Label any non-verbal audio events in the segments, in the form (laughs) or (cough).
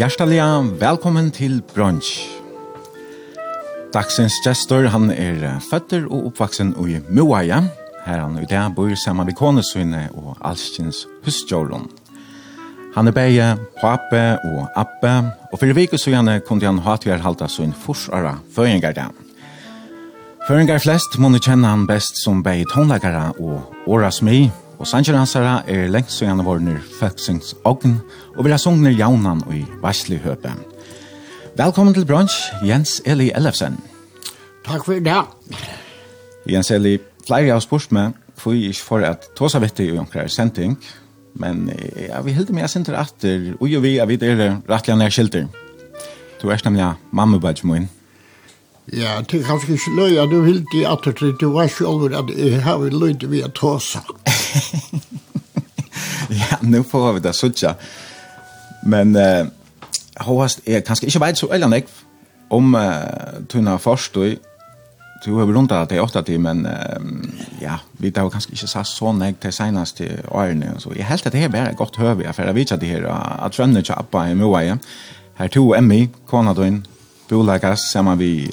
Hjerteliga, velkommen til Brunch. Dagsens gestor, han er føtter og oppvaksen i Moaia. Her han i dag bor sammen med konesyne og alskjens husjålen. Han er beie pape og abbe, og for vik så søgjane kunne han ha til å halte sin forsvara føringar dem. Føringar flest måne kjenne han best som beie tonlagare og årasmi, Og sanger hans er lengst så gjerne vårner Føksings Ogn, og vil ha sungner jaunan og i varslig høpe. Velkommen til brunch, Jens Eli Ellefsen. Takk for det. Jens Eli, flere av spørs med, for jeg ikke for at tåsa vet jeg jo omkrar sending, men ja, vi hilder med jeg sender atter, og jo vi er videre rettelig nær skilter. Du er nemlig mammabadj min. Ja, det er kanskje ikke løy, du hilder atter til, du var selv over at jeg har løy til vi er tåsa. Ja. (laughs) ja, nu får vi det sådär. Men uh, hovast er kanskje ikke veit så eller nej om uh, tunna förstoj Du har rundt att det är åtta tid, men ja, vi har kanskje ikke sagt så nek til senast til årene, så jeg helt at det er bare godt høve, for jeg vet at det her, at trønner ikke appa i Moaie, her to Emmy, kona døgn, bolagas, sammen vi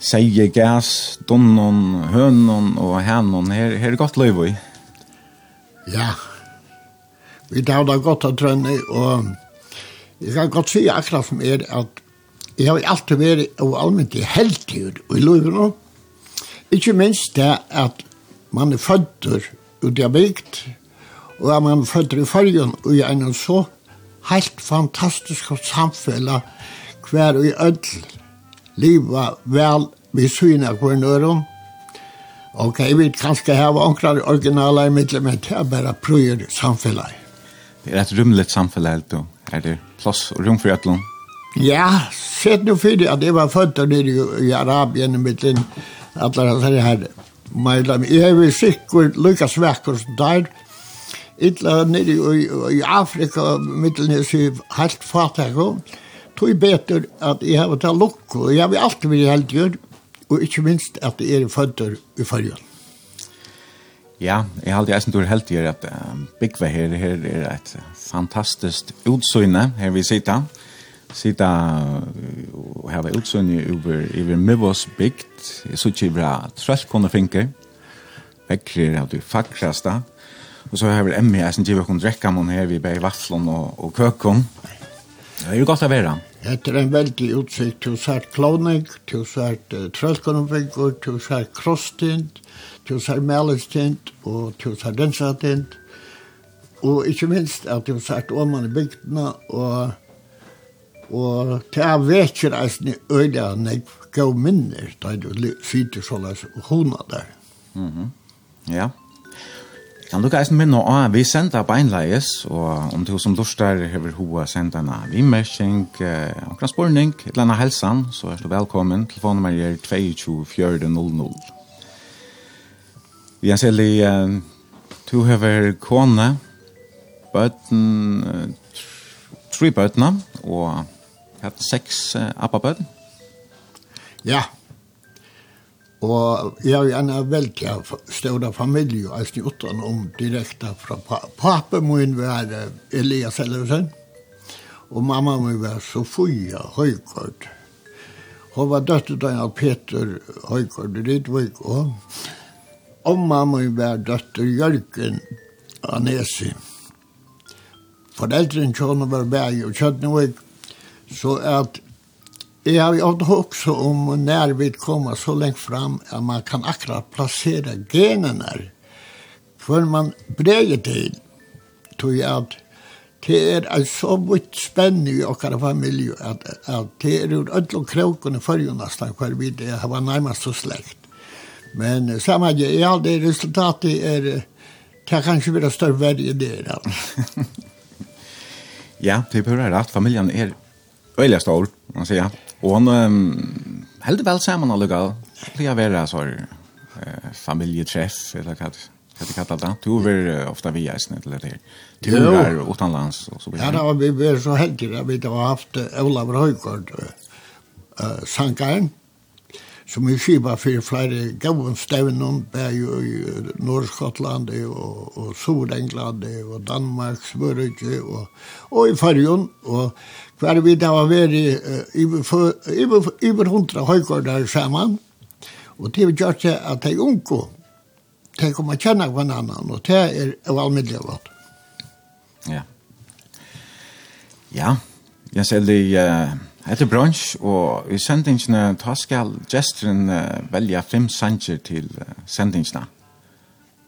seie gas, donnon, hønon og hænon, her, her er godt løyvøy. Ja. Vi tar det godt av Trønne, og jeg kan godt si akkurat som er at jeg har alltid vært og allmennig heltid i Løyvene. Ikke minst det at man er fødder ut av bygd, og at man er fødder i fargen og i en så helt fantastisk samfunn hver og i ødel livet vel vi syna kvarnøren, Ok, vi kanskje ska ha ankrar originala i mitt men det er bare pröjer samfunnet. Det är ett rymligt samfälle då. Är det plass og rum for ett? Ja, sett nu för det att det var född nere i Arabien i mitt in alla de här Mælam, jeg har vært sikker lykka svekker som der, illa nere i, i Afrika, middelnes i helt fatak, tog betur at jeg har vært lukk, og jeg har alltid vært heldig, og ikke minst at det er fødder i fargen. Ja, jeg har alltid eisen tur helt gjør at um, Bigve her, her er et fantastisk utsøyne her vi sitter. Sitta og hava utsøyne over, over Mivås bygd. Jeg så ikke bra trøllkone finker. Vekker av det fakraste. Og så har vi Emmy synes ikke vi drekka mon her vi bei vafflon og, og køkken. Det er jo godt å være. Det er en veldig utsikt. Du sær kloning, du sær uh, trølkonumfingur, du sær krosstint, du sær melestint og du sær densatint. Og ikke minst at du sær åman i bygdene og Og det er vekker øyne øyla jeg gav minner, da du sitter såleis hona der. Mhm, mm ja. -hmm. Yeah. Kan du geisen minna å, vi sender beinleies, og om du som lustar hever hoa senda en eh, omkring spurning, et eller annet helsan, så er du velkommen. Telefonnummer er 22-400. Jens Eli, du hever kone, bøten, tre bøtene, og hatt seks appabøten. Ja, Og jeg har gjerne veldig større familie, og jeg utan om direkte fra pappa min var Elias Ellersen, og mamma min var Sofia Høygaard. Hun var døtteren av Peter Høygaard i Rydvig, og om mamma min var døtter Jørgen Anesi. Foreldren kjønner var bæg og kjønne så at Jeg har jo også om når vi kommer så lengt fram at man kan akkurat plassere genene for man breger til tror jeg at det er en så vitt spennende i okkar familie at, at det er jo ødel og krokene for jo nesten hver vi det var nærmest så slekt. Men samme jeg, ja, det resultatet er det kanskje vil ha større verre i det. ja, (laughs) det er bare rett. Familien er Öliga stor, man säger. Og han um, held vel sammen alle gal. Blir vara så uh, familietreff, eller hva det kallar det. Du var ofta vi är snett eller det. Du er utanlands og så vidare. Ja, vi var så heldiga. Vi har haft Olav Røygaard, uh, sankaren, som er skiva for flere gavnstevnen, bare jo i Norskotland og, og Sord-England og Danmark, Smørøyke, og, og i Fargen. Og hver vi da var veri iver hundra høygårdar saman, og det vi gjort det at de unko, de kom a kjenna hver annan, og det er av valmiddelig godt. Ja. Ja, jeg ser det, Hette brunch, og i sendingsene ta skal gesteren uh, velja fem sanger til uh, sendingsene.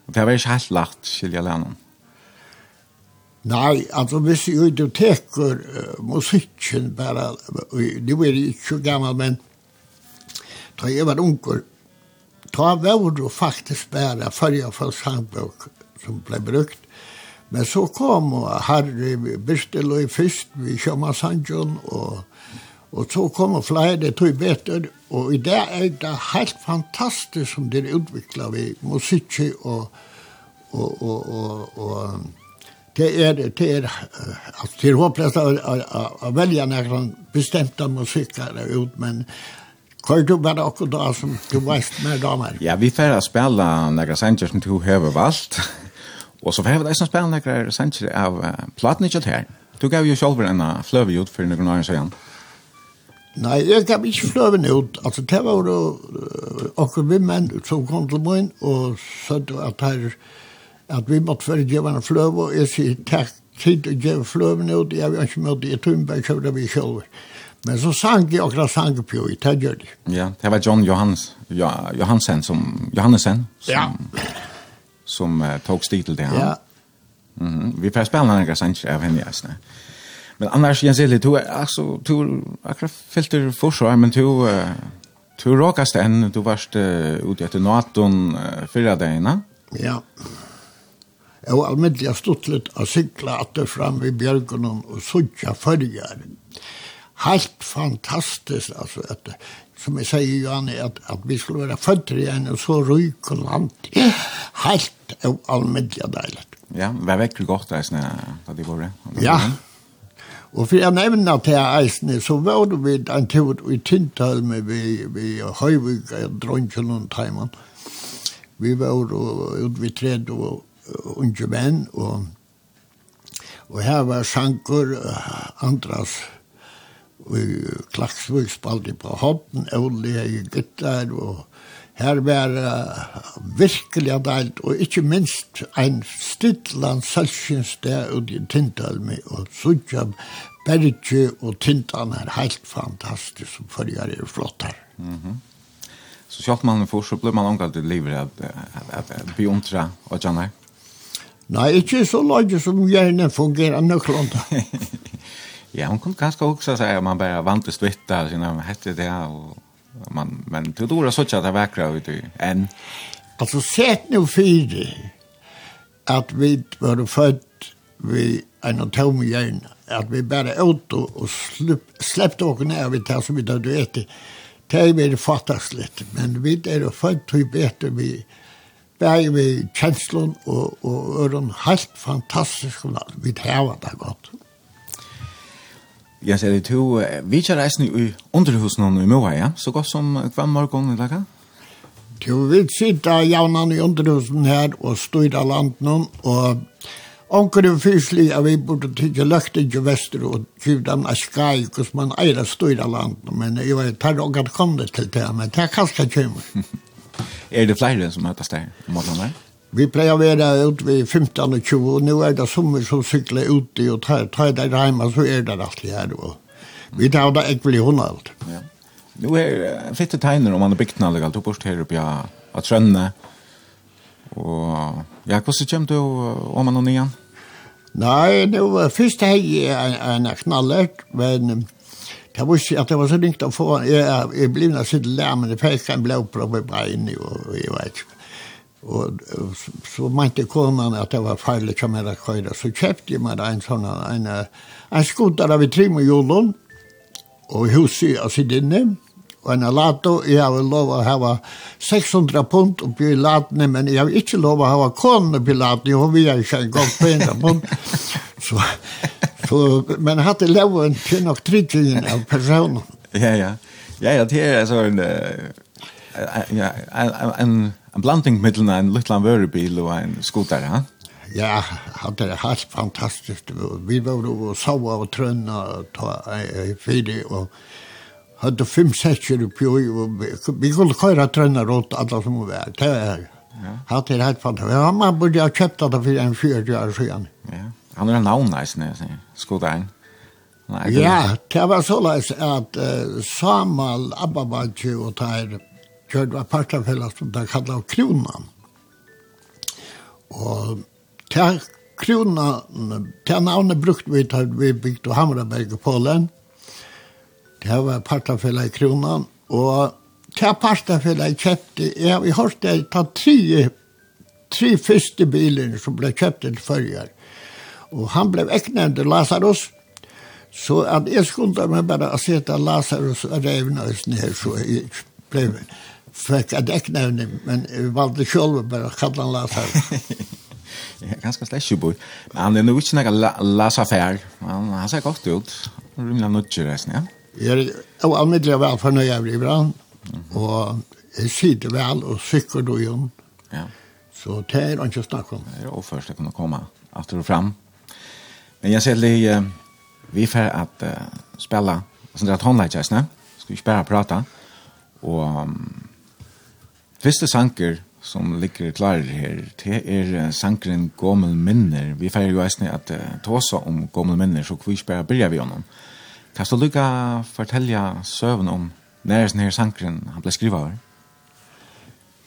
Og det var ikke helt lagt, skilja lennom. Nei, altså hvis jo du teker uh, musikken bare, nu er jeg ikke så gammel, men da jeg var unger, da var det faktisk bare førre for sangbøk som ble brukt. Men så kom Harry Birsteløy først, vi kjømmer Sandjon, og, og så kom flere, tog bedre, og i det er det helt fantastisk som det utviklet vi musikk og, og, og, og, og det er det er alltså det är å att välja några bestämda musikare ut men Kör du bara och då som du vet med damer? Ja, vi får att spela några sanger som du har valt. Och så får vi att spela några sanger av uh, Platnichet här. Du gav ju själv en flöve ut för några år sedan. Nei, jeg gav ikke fløven ut. Altså, det var jo uh, akkurat vi menn som kom til min og sødde at her at vi måtte føre djevene fløv, og jeg sier takk tid og djevene fløvene ut, jeg vil ikke møte i Tumberg, så det vi selv. Men så sang jeg akkurat sang på i Tedjord. Ja, det var John Johans, ja, Johansen som, Johannesen som, ja. som uh, tog stil til det. Han. Ja. Mm -hmm. Vi får spela några sanger av henne, jasne. Men annars Jens Eli, du er altså, du er akkurat filter forsvar, men du uh, du råkast enn, du varst uh, ute efter natten uh, förra dagen. Ja og almindelig stuttlet å sykla atter fram i bjørgen og sutja følger. Helt fantastisk, altså, at, som jeg sier, Johanne, at, at vi skulle være født igjen og så ryk og land. Helt og almindelig deilig. Ja, det var vekkelig godt, eisne, da de var det. Ja, Og for jeg nevner til eisene, så var det vi en tur i Tintølme ved, ved Høyvig, Drønkjønn og Teimann. Vi var ute ved tredje og unge menn, og, og her var Sankur, Andras, og Klaksvig spalte på Hoppen, Ole i Gytter, og her var uh, virkelig deilt, og ikke minst ein stidland selvkjens der ute i Tintalmi, og Sudja Berge og Tintan er helt fantastisk, som følger er flott her. Mm -hmm. Så kjalt man får, så blir man omgalt i livet at, at, at, at beundra og kjenne her. Nei, ikke så løyde som gjerne fungerer nøklånda. (laughs) ja, hun kunne kanskje også si at man bare vant til stvitta, siden man hette det, og man, men til dora så ikke at det vekker ut i enn. Altså, sett nå fire, at vi var født vi en og i hjerne, at vi bare åt og släppte åker ned vi tar som vi tar du etter, det er vi fattast litt, men vi er født til bedre vi bæg vi kjenslun og, og øren helt fantastisk vi heva det godt. Ja, ser er det to, vi kjer reisen i underhusen i Moa, ja? Så godt som hver morgen i dag? Jo, vi sitter jaunan i underhusen her og styrer landen, og Onker er fyrstlig at vi burde tykke løkte ikke vester og kjivdan av skai, hvordan man eier styra landet, men jeg vet, tar og at kom det til det, men det er kanskje kjummer. (laughs) Er det flere som møtes der om morgenen? Vi pleier å være ute ved 15 og 20, og nå er det sommer som sykler ute, og tar, tar det hjemme, så er det rettelig her. Og vi tar det ikke vel i hånda alt. Ja. Nå er fitte tegner om man har bygd nærlig alt bort her oppe ja, av Trønne. Og ja, hvordan kommer du om man og nian? Nei, det var først hei en, en knallert, men Jeg ikke at det var så ringt å få, jeg, jeg ble nødt til å men jeg fikk en blåpropp i beinet, og jeg vet. Ikke. Og så mente konan at det var farlig som jeg køyre, så kjøpte jeg meg en sånn, en, en skudder av i trim og jorden, og huset av sitt inne, og en lato, jeg har lov å ha 600 pund oppi i latene, men jeg har ikke lov å ha konen oppi i latene, hun vil jeg ikke en gang på en pund. (laughs) Så, så, men hatt jeg lov en til nok tryggingen av personen. Ja, ja. Ja, ja, det er altså en, ja, en, en, en blanding mellom en liten vørebil og en skoter, ja? Ja, det er helt fantastisk. Vi var og sova og trønna og ta fire og hadde fem sekker oppi, og vi kunne køyra trønner rundt alle som var. Det var Hatt er helt fantastisk. Ja, man burde ha kjøpt det for en 40 år siden. Ja. Han er en navn, nesten, skodein. Ja, det var så leis at uh, Samal Ababadji og Teir kjørte var partafellet som de kallet Kronan. Og det Kronan, det navnet brukte vi til vi bygde Hamraberg i Polen. Det var partafellet i kronan, og til partafellet jeg kjøpte, jeg har hørt det, ta tre, tre første biler som ble kjøpt til førjer. Og han ble eknevnt Lazarus, så at jeg skulle meg bare å se til Lazarus og revne oss ned, så jeg ble fikk et eknevne, men jeg valgte selv bare å kalle han Lazarus. (laughs) Ja, ganska släsch ju Men han är nog inte några lasafär. Han han ser gott ut. Rymla nudger resten, ja. Jeg er almiddelig vel fornøy av jeg blir brann, og jeg sitter vel og sykker du igjen. Ja. Så det er ikke snakk om. Det er jo først jeg kunne komme, at og frem. Men jeg ser litt, vi er for at uh, spille, sånn det er håndleggelsene, skal vi ikke bare prate, og um, første sanker som ligger klar her, det er sankeren Gommel Minner. Vi feirer jo eisne at uh, tåsa om Gommel Minner, så vi ikke bare begynner vi om dem. Kan du lukka fortelle søvn om når sin her sankren han ble skriva over?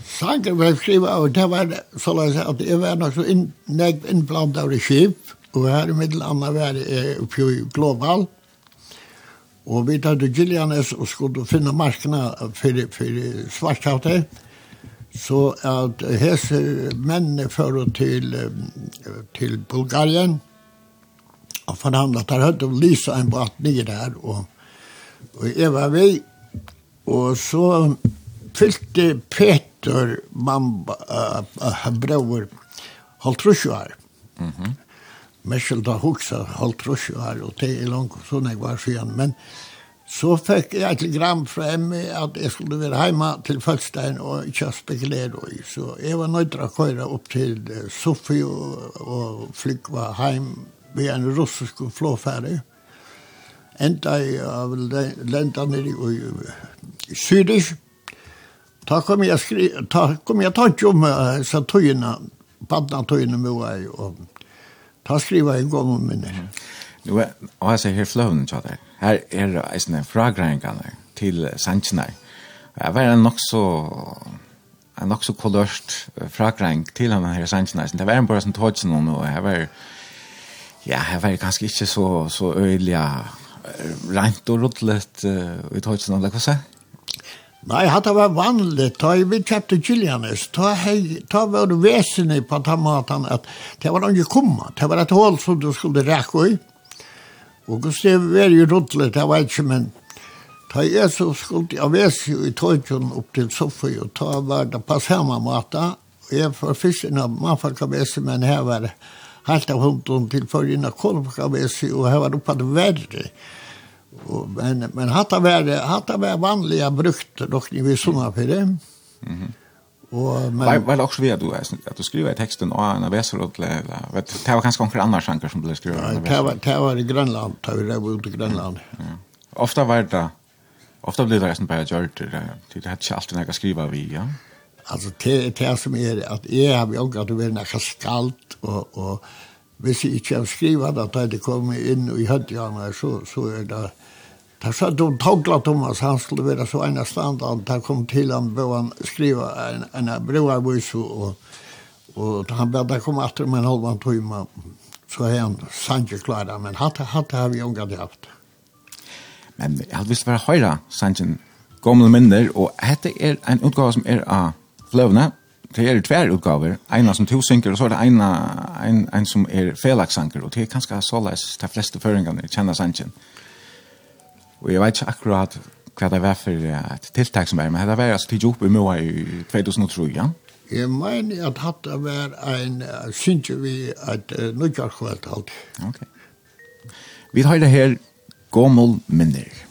Sankren ble skriva over, det var så la jeg at jeg var nok så inn, innblant av det skip, og her i middel anna var jeg oppe i Global, og vi tatt til Gillianes og skulle finne markene for, for svartkjøttet, så at hese mennene fører til, til Bulgarien, og forhandlet. Der hadde de lyset en båt nye der, og, og jeg var vei, og så fylte Peter, mamma, uh, uh, bror, halvt rusjoar. Mm -hmm. Meskjel da hoksa halvt rusjoar, og det er langt sånn jeg var siden, men så fikk jeg et gram fra Emmy at jeg skulle være hjemme til Følstein og ikke spekulere i. Så jeg var nødt til å køre opp til Sofie og, og flykva hjem ved en russisk flåfärg. Enda jeg av lenda nere i Sydisk. Ta kom jeg skri ta kom jeg ta ikke om uh, så tøyene, badna tøyene med meg, og ta skriva en gång om minne. Nu og jeg ser her flöden til där. Her er det en fragrengene til Sanchnar. Jeg var en så en nok så kolørst fragreng til han her Sanchnar. Det var en bare som tog sig någon och jag var Ja, jeg var ganske ikke så, så øyelig rent og rådlet uh, i tøytsen hva sier? Nei, det var vanlig. Da vi kjøpte Gillianes, da, da var det vesenet på den måten at det var ikke kommet. Det var et hål som du skulle rekke i. Og det var jo rådlet, det var ikke, men da jeg så skulle jeg vese i tøytsen opp til Sofie, og da var det på samme måte. Jeg var først innan man fikk vese, men her var det helt av hunden til förrina kolvkavesi och her var oppe det verre. Och, men men hatta värre, hatta värre vanliga brukt dock ni vi såna för det. Mhm. Och men vad vad också vi du är att du skriver texten och en väsrot eller vet det var kanske några andra saker som blev skrivna. Det var det var i Grönland, det var ute i Grönland. Ja. Ofta var det Ofta blir det resten på gjort det. Det har inte alltid något att skriva vi, ja. Alltså det det som är att jag har jag att vara några skalt och och hvis jeg ikke har skrivet at jeg kom inn i høttjene, så, så er det Da sa du togla Thomas, han skulle være så ene stand, han da kom til han, bør han skrive en, en broarvis, og, og han bør da komme etter med en halvann time, så er han sanje klara, men hatt det har vi unga det haft. Men jeg hadde visst være høyre, sanje, gamle minner, og dette er en utgave som er av fløvene. det er tvær utgaver. Eina som to synker, og så er det eina, en, en som er felaksanker, og det er kanskje så leis de fleste føringene kjenner sannsyn. Og jeg vet ikke akkurat hva det var for et tiltak som er, men det var altså tidlig oppe i Moa i 2003, ja? Jeg mener at det var en, synker vi, et uh, nødjarkvalt alt. Ok. Vi tar det her, Gommel Minner. Gommel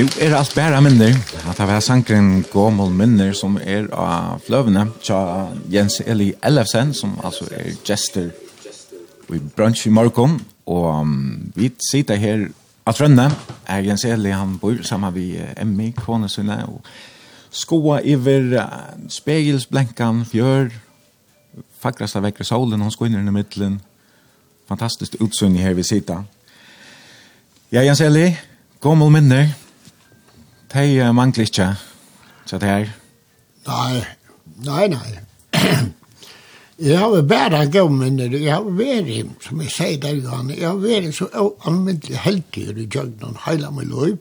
Nu er alt bæra minner, at det var sankren Gåmål minner som er av fløvene tja Jens Eli Ellefsen, som altså er gester i brunch i morgon, og um, vi sitter her at trønne. er Jens Eli, han bor sammen med Emmy, kone sinne, og skoa iver uh, spegelsblenkan, fjør, fagrasta vekker solen, hon inn i middelen, fantastiskt utsynning her vi sitter. Ja, Jens Eli, Gåmål minner, Tei uh, mangler ikke så det er? Nei, nei, nei. (clears throat) jeg har bare gått med det. Jeg har vært, som jeg sier der, Johan, jeg har vært så anvendelig heldig i Jøgnen, hele min liv.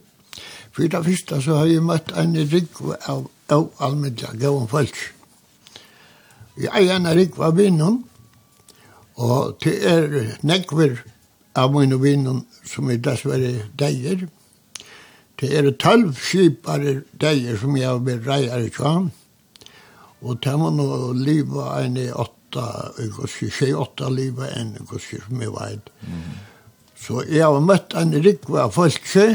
For det første så har jeg møtt en rikve av av anvendelig gående folk. Jeg er en rikve av vinnen, og det er nekver av mine vinnen som er dessverre deier. Mm Det er tølv skipare deier som jeg har vært reier i kvann. Og det var nå livet enn i åtta, ikke åtta livet enn i kursi som jeg vet. Mm. Så jeg har møtt en rikva folkse,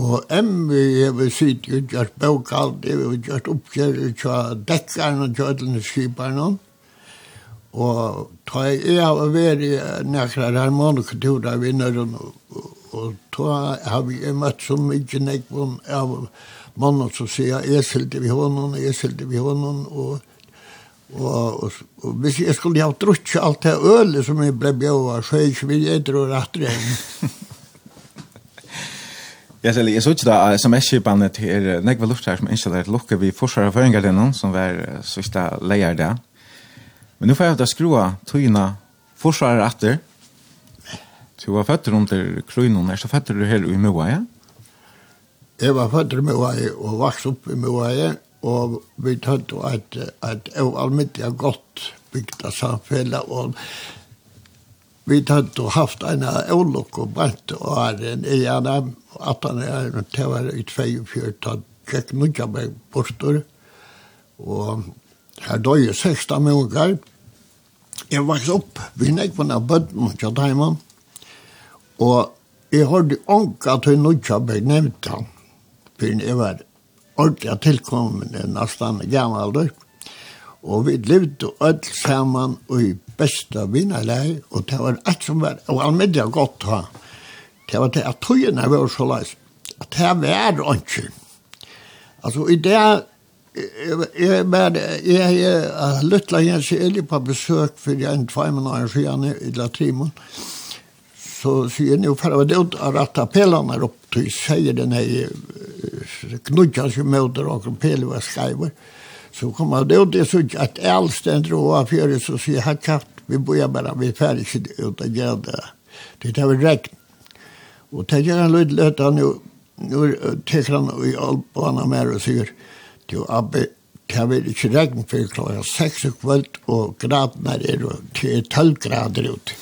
og emmi jeg vil sitte og gjøre bøkald, jeg vil gjøre oppgjøre til dekkerne og kjødlende skiperne. Og da jeg har vært i nekra harmonikuturer vinneren og og då har vi møtt så mye nekvån av mannen som sier, jeg skilte vi hånden, jeg skilte vi hånden, og Og, og, og hvis jeg skulle ha drutt alt det ølet som jeg ble bjøva, så er jeg ikke vil jeg dra rett igjen. Jeg Sally, jeg så ikke da som er skipende til Negva her, som innstiller et lukke vi forsvar av føringer som var sørste leier der. Men nå får jeg da skrua tøyene forsvarer etter, Du var føtter under Krøynon, er så født du her i Møvaje? Jeg var født i Møvaje og vokst opp i Møvaje, og vi tøtte at, at jeg var almittelig godt bygd av samfunnet, og vi tøtte og haft en avlokk og brent og er en egen av, at han er en tøver i 42, tatt Jack Nudjaberg borster, og her døg jeg 16 måneder. Jeg vokste opp, vi nekvann av bøtten, ikke at Og jeg hørte ånka til Nudja ble nevnt han, for jeg var ordentlig tilkommende nesten gammalder. Og vi levde alt sammen og i beste vinnerlei, og det var alt som var, og almiddelig godt ha. Det var det at togene var så løs, at det var ikke. Altså i det jeg var jeg jeg lytla Jens Eli på besøk for en tvei måneder siden i Latimon. Og så sier nu för det ut att pelene pelarna upp till säger den här knudja som møter og och var skriver så kom kommer det ut det at alt alls den av fjøret, så ser jag kjapt, vi bor bare, vi er ferdig ikke ut av göra det det har regn. Og och tänker han lite han jo, nå tar han i alt på han mer og sier, du abbe Det var ikke regn for klokka 6 kvöld, og gradene er det 12 grader ute.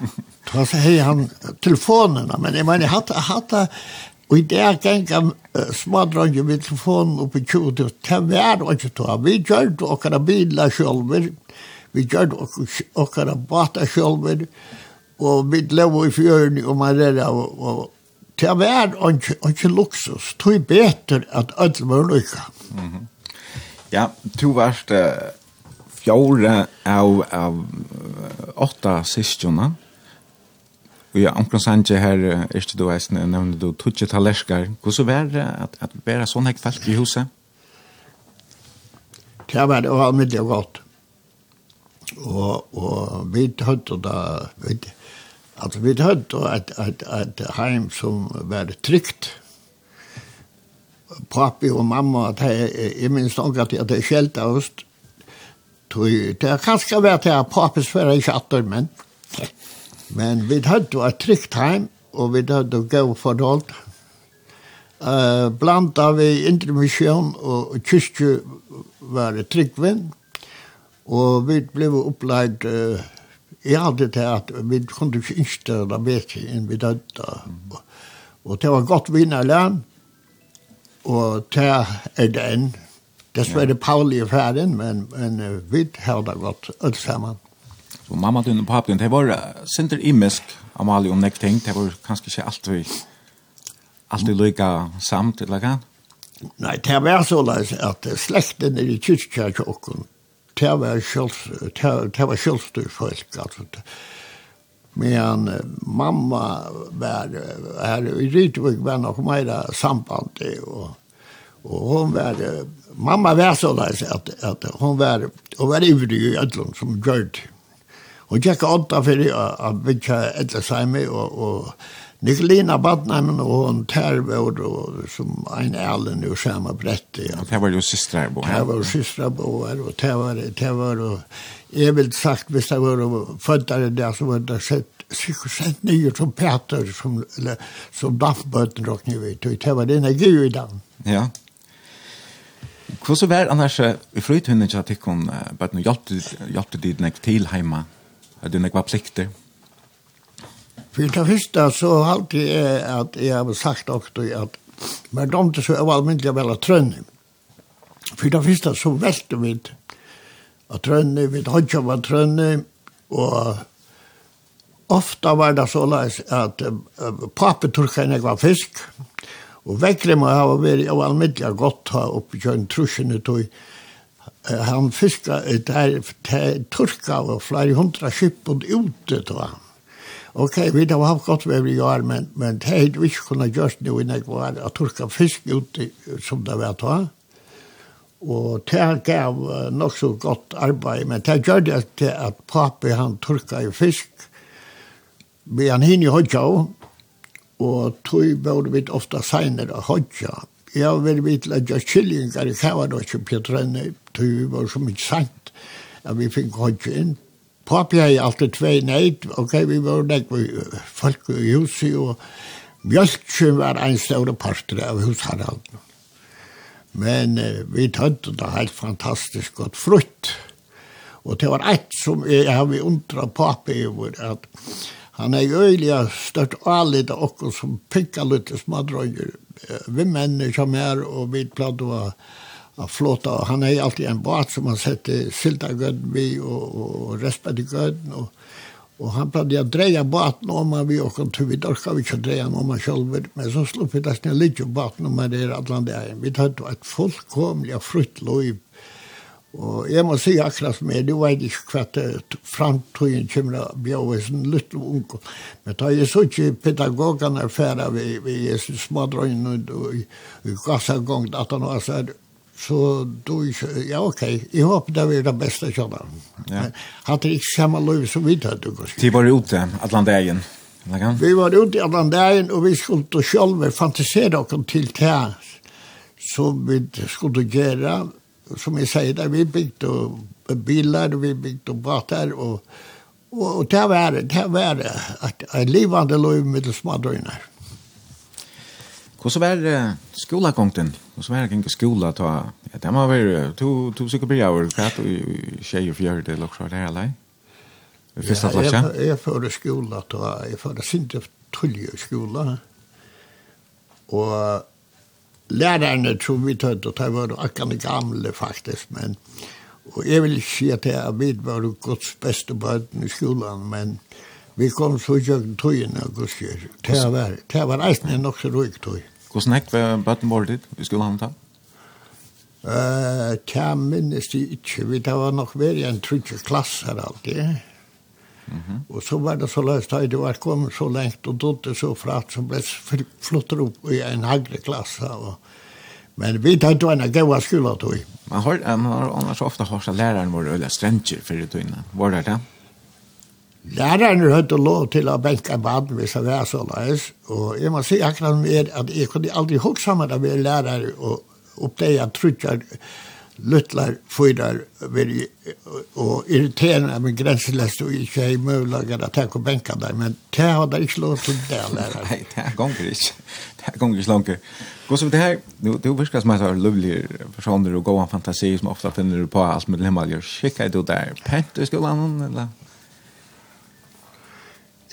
(laughs) Så så hej han telefonerna, men jag menar hade hade hatt, og i det er gjenka smadrange med telefonen oppe i kjord, og det var ikke to. Vi gjør det okkara bilar sjølver, vi gjør det okkara bata sjølver, og vi lever i fjøren, og man er og, og det var ikke luksus. Det er bedre at alle var lykka. Mm -hmm. Ja, to varst uh, fjore av, av åtta sistjona. Og ja, omkring Sanje her, ikke du eisne, nevner du tutsi talerskar. Hvordan var det at, at bæra sånn hekk folk i huset? Det var det var mye godt. Og, og vi tøtte da, vi, altså vi tøtte et, et, et heim som var trygt. Papi og mamma, at jeg, jeg minns nok at jeg skjelte av oss, det er kanskje vært at jeg papis fyrir i kjatter, men Men vi hadde et trygt heim, og vi hadde gav forhold. Uh, blant av vi intermisjon og kyrkje var det tryggvinn, og vi ble oppleid uh, i hadde til at vi kunne ikke innstøre det bedre enn vi dødde. Mm. Og det var godt vinnerlønn, og det er det enn. Dessverre Pauli er ferdig, men, men vi hadde det godt alt sammen. Så mamma din og pappa din, det var sinter imisk, Amalie, om nek ting, det var kanskje ikke alltid, alltid lykka samt, eller hva? Nei, det var så leis at slekten i kyrkjakjokken, det var kjølstyr folk, altså. Men mamma var her i Rytvik, var nok meira det og Og hon var, mamma var så leis at, at hon var, hon var ivrig i ödlun som gjørd Og jeg gikk åtta fyrir å bytja etter seimi, og, og Nikolina Badnheim, og hon Tervor, og som ein elen jo samme bretti. Og det var jo systra bo her. Det var jo systra bo her, og det var, det var, og jeg vil sagt, hvis det var føddare der, så var det sett sikkert sett nye som Peter, som, eller, som daffbøten råkne vi, og det var det energi i dag. Ja. Hvordan var annars, i frøythunnen at jeg tikkun, bare nå hjelpte dit nek til heima? at det er nekva plikter? For det første så halte jeg at jeg har sagt også at men de så er allmyndelig vel av trønne. For det første så velte vi av trønne, vi hadde av trønne, og ofta var det så leis at papeturkene var fisk, og vekkere må ha vært av allmyndelig godt ha oppgjøren trusjene tog, han fiska der turka og flere hundra skippet ute til han. Ok, vi da var haft godt ved i år, men, men det hadde vi ikke kunnet gjøre det innan jeg var å turka fisk ute som det var til. Og det gav nok så godt arbeid, men det gjør det til at papi han turka i fisk, vi han hinne i hodja og tog borde vi ofta seinere hodja. Jeg vil vite at jeg kyllingar i kava då ikke på vi var så mye sant, at vi fikk hodje inn. Papi har alltid tvei neid, ok, vi var nek folk i huset, og mjölkjen var en større parter av husharaldene. Men eh, vi tønte det helt fantastisk godt frutt. Og det var eit som jeg har vi undret papi over, at han er øyelig størt alit av okkur som pikka litt smadrøyer. Vi menn som her, og vi platt var av flåta. Han er alltid en båt som han sette og, og, och, och Respadegöden. og, og han pleide å dreie båten om han vi och tur. Vi då ska vi inte dreja om han selv, Men så slog vi dess litt jo båten om han er alle andre Vi hade et fullkomlig frutt lov, Og jeg må si akkurat som jeg, du vet ikke hva det framtiden kommer å bli av en liten unge. Men da jeg så ikke pedagogene er ferdig ved, ved Jesus smadrøyene og i gassagong, at han var så så då ja okej okay. jag hoppas det blir det bästa såna. Ja. Hade inte samma liv som vi hade då. Vi var ute Atlantägen. Vi var ute i Atlantägen och vi skulle då själva fantisera och till det som vi skulle göra som jag säger där vi byggde bilar vi byggde båtar och och, och det var det var ett, ett livande liv med smådrömmar. Hvordan var skolagongten? så var det skola ta? Ja, det må være to, to sikkert blir over kvart og tjej og fjørde eller så der, eller? Fyrsta klasse? Ja, jeg førte skola ta, jeg førte sinte tullje skola. Og lærerne tror vi tøtt, og de var akkurat gamle faktisk, men og jeg vil si at jeg vet var gods beste bøten i skolan, men vi kom så i jøkken tøyene, og det var, det var eisen nok så røyk tøyene. Hvordan hekt var bøtten vår dit i skolen ta? Uh, Tja minnes de ikke, vi da var nok verre en trygge klasser alltid. Mm -hmm. Og så var det så løst at det var kommet så lengt og dødde så fra at så ble flottet opp i en hagre klasse. Og, Men vi tar ikke en gav skola tog. Man har, man har annars ofte hørt at læreren var øyla strenger for det tøyne. Var det det? Lærerne hadde lov til å benke en vann hvis det var så løs, og jeg må si akkurat mer at jeg kunne aldri huske sammen med være lærer og oppdage at trutjer, luttler, fyrer, og irriterende med grenselest og ikke er mulig å ta og benke der, men det hadde jeg ikke lov til det, lærer. Nei, det er gonger ikke. Det er gonger ikke langer. Gå så det her, Du, er virkelig som jeg tar lovlige personer og gode fantasi som ofte finner du på alt med lemmelger. Skikker du der pent i skolen, eller?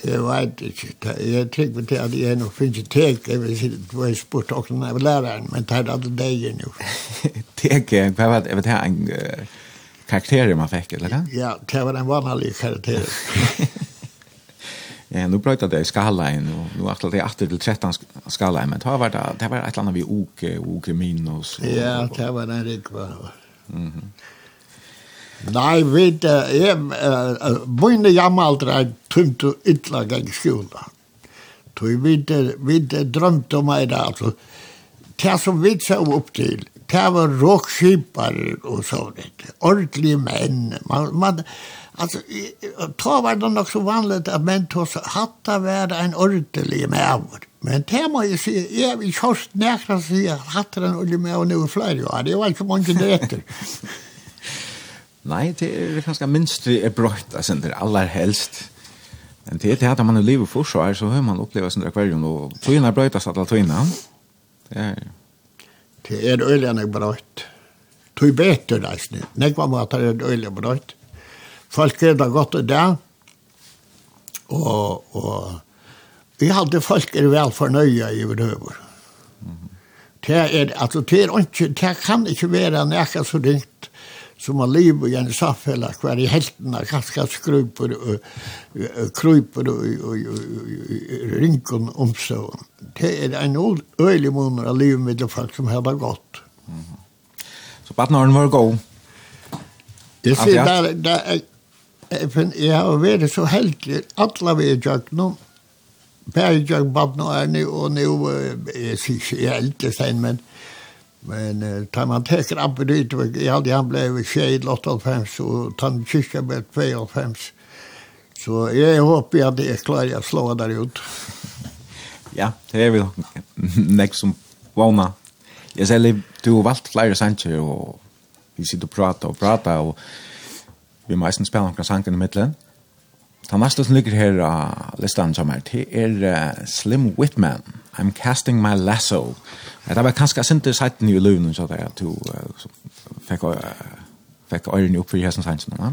Jeg vet ikke. Jeg tenker til at jeg nok finner tek. Jeg vil si det var spurt også når jeg var læreren, men det er alle deg nå. (laughs) Tek, hva var det? Jeg vet en karakter man fikk, eller hva? Ja, det var en vanlig karakter. (laughs) Ja, nu brøyta det i skalaen, og nu akkurat det er 8 til 13 skalaen, men det var, det, det var et eller annet vi uke, uke minus. Og, ja, det var en rikva. Mm -hmm. Nei, vet jeg, mine hjemmealdre er tømt og ytla gang skjula. Vi vet jeg, drømte om meg da, altså. Det som vi så opp til, det var råkskipar og sånt, ordentlige menn. Man, man, altså, da var det nok så vanligt at menn tog hatt av være en ordentlig mæver. Men det må jeg si, jeg har ikke hørt nekra sier hatt av en ordentlig mæver nå i flere det var ikke mange det etter. Nei, det er ganske minst det er brøtt, altså det er aller helst. Men det er det at man er livet for seg, så har man opplevd sin akvarium, og tøyene er brøttast alle tøyene. Det er... Det er øyene brøtt. Tøy beter reisende. Nekva måter er øyene brøtt. Folk er da godt og det. Og, og vi hadde folk er vel fornøye i høver. Det er, altså, det er ikke, det kan ikke være nekka så ringt som har liv i en samfälla hver i hälterna ganska skruper og, kryper og rinkon om så. Det er en øyelig måned av livet med folk som har det godt. Så bare når den var god? Det ser där, där jag har vært så heldig alle vi i Jöknum Per jag bad nu är nu och nu är sig äldre sen men Men eh, tar man teker opp i dit, jeg hadde han blev tjej 85 og tar kyrka blev 85. Så jeg håper att jag klarar å slå der ut. (laughs) ja, det är väl nek som vana. Jeg Jag litt, du har valgt flere sanger og vi sitter og prater og prater, og vi må eisen spela noen sanger i midtelen. Ta nästa som ligger her här listan som är, det uh, Slim Whitman. Mm. I'm casting my lasso. Det var kanskje sinte seiten i løven, så det er at to fikk uh, fikk øyrene opp for hesten sannsyn, va?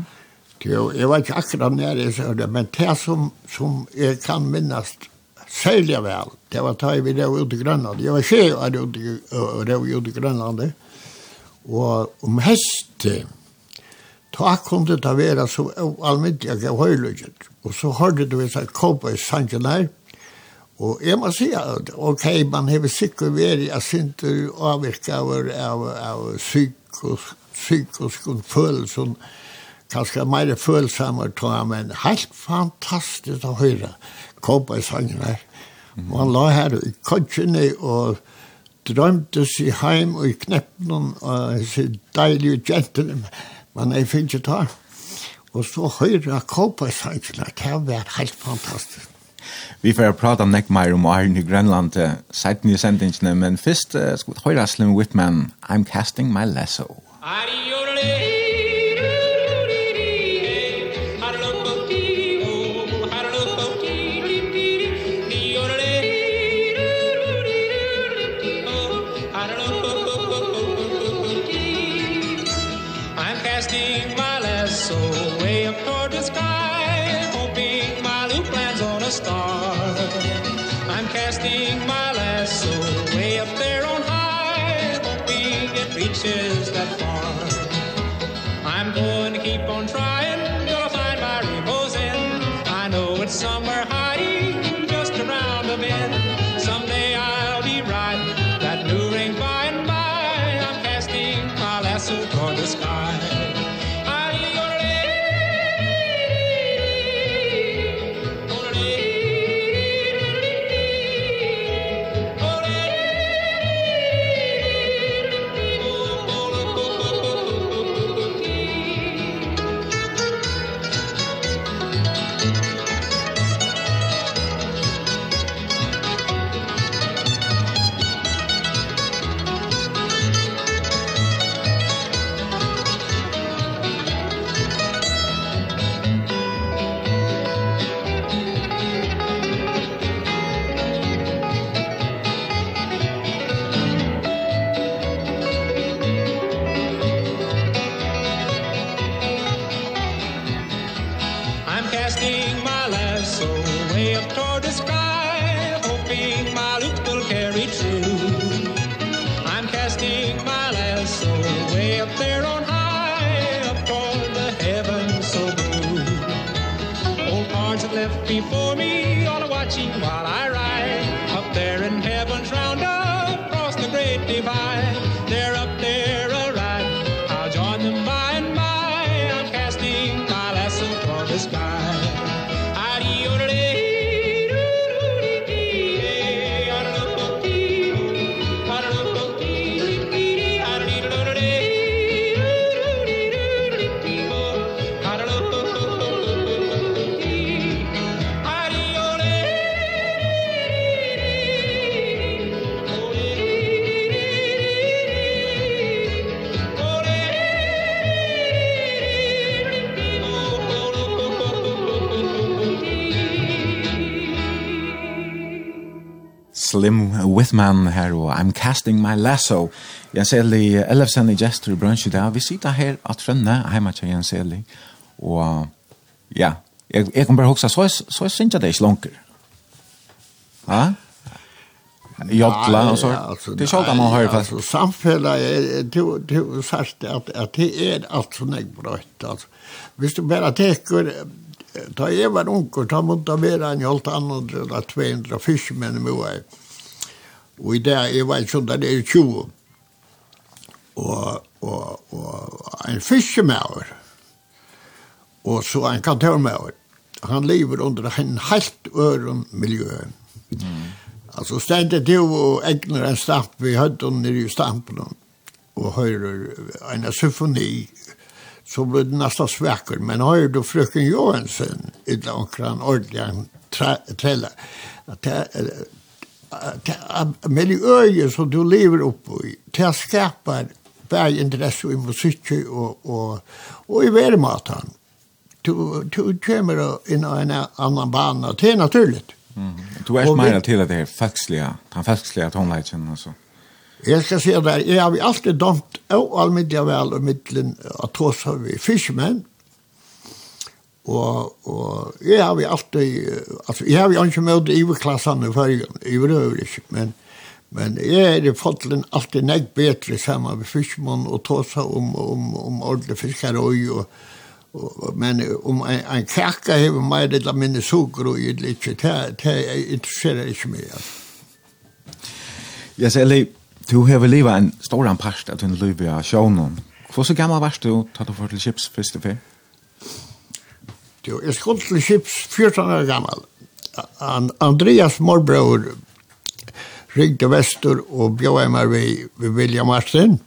Jo, jeg var ikke akkurat nere, i det, men det som, som jeg kan minnes særlig vel, det var da jeg ville ute i Grønland. Jeg var ikke ute i Grønland, og om hestet, Ta kunde det være så almindelig jeg høyløkket, og så hørte du en sånn kåpe i sannsyn her, Og jeg må si at, ok, man har sikkert vært, jeg synes du avvirket av, av, av psykos, psykosk og kanskje mer følsomme, tror jeg, men helt fantastisk å høre kobbersangen her. Mm. Man la her i kodjene og drømte seg hjem og i kneppen og så deilige jentene, men jeg finner ikke ta. Og så høyre Kåpa-sangen kobbersangen, det har vært helt fantastisk. Vi får prata nekk meir om Arne i Grønland til seiten i sendingsene, men først uh, skal vi høre Slim Whitman, I'm casting my lasso. Are you ready? Smithman her, og I'm casting my lasso. Jens Eli, Elefsen i Gestor i brunch i dag. Vi sitter her at Rønne, heima til Jens Eli. Og ja, jeg, jeg kan bare huske, så, så jeg synes jeg det er ikke langer. Ja? Jodla og så. Det er sjolda man hører fast. Samfellet, du, du sagt at, at det er alt som jeg brøtt. Altså. Hvis du bare teker Da jeg var unger, da måtte jeg være en helt annen, eller 200 fiskmenn i Moa. Og i det, jeg var ikke sånn, det er 20. Og, og, og en fiskemauer, og så en kantormauer, han lever under en helt øren miljø. Mm. Altså, stendet til og egner en stamp vi hadde nere i stampen, og hører en symfoni, så ble det nesten svekker. Men hører du frøken Johansen, i det omkring ordentlig trelle, at det miljøet som du lever opp i, til å skape bare interesse i musikk og, og, og i værmaten. Du, du kommer inn i en annan bana, det er naturlig. Mm. Du er ikke mer til at det er fækslige, den fækslige tonleitjen, altså. Jeg skal si det, jeg har alltid dømt og almiddelig vel og middelen at hos vi fiskmenn, Og, og jeg har jo alltid, altså jeg har jo ikke møtt iverklassene før, i røver ikke, men, men jeg er i fotlen alltid nek bedre sammen med fiskmån og tåsa om, om, om ordentlig fiskarøy og, og, men om en, en krakka hever meg litt av minne sukker og gitt litt, det, det interesserer ikke meg. Altså. Jeg sier litt, du har livet en stor anpast av din liv i sjånen. Hvor så gammel varst du da du var til Kips første fyr? jo. Jeg skulle til Kips 14 år gammel. Andreas morbror ringte Vester og bjóði meg ved, ved William Martin.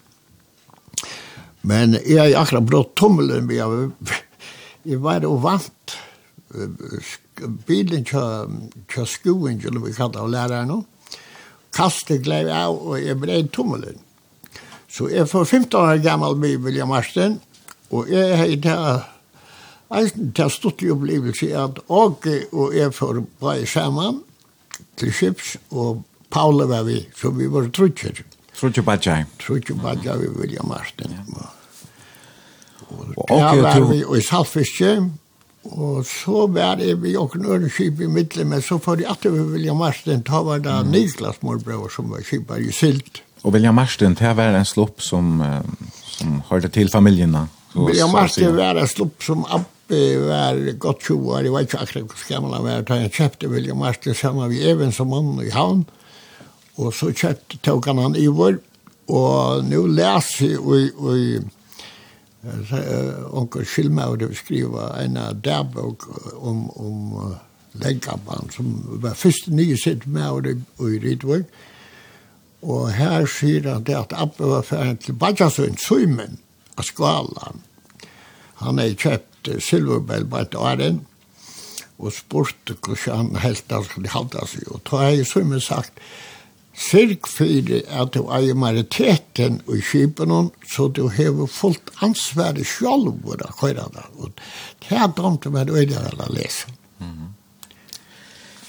Men jeg har akkurat brått tommelen, men jeg, jeg var jo vant bilen til skoen, som vi kallar av læreren nå. Kastet glei av, og jeg brei tommelen. Så jeg var 15 år gammel med William Marsten, og jeg har ikke Eisen til stuttlig opplevelse er at Åke og jeg for bare sammen til skips, og Paula var vi, så vi var trutcher. Trutcher badja. Trutcher badja vi William Martin. Og og var vi i Salfiske, og så var jeg vi og en ørenskip i midten, men så får jeg at vi William Martin, da var det Niklas morbror som var skipet i Silt. Og William Martin, det var en slopp som, som hørte til familjerna. William Martin var en slopp som Vi var godt 20 år, jeg vet ikke akkurat hvor skammel han var, da jeg kjøpte William Martin sammen med Even som mann i havn, og så kjøpte tog han han i vår, og nå leser jeg i, i onker Skilmauer skriver en dagbok om, om Lenkaban, som var først nye sitt med i Rydvøk, Og her sier han det at Abbe var ferdig til Bajasund, Søymen, av Skvalan. Han er kjøpt Silverbell på et åren, og spurte hvordan han helt da skulle halda seg. Og da har jeg som jeg sagt, Sirk fyrir at du eier majoriteten i kipen, så du hever fullt ansvar ansvaret sjálf våre køyrene. Og det er dumt om å være øyne å lese. Mm -hmm.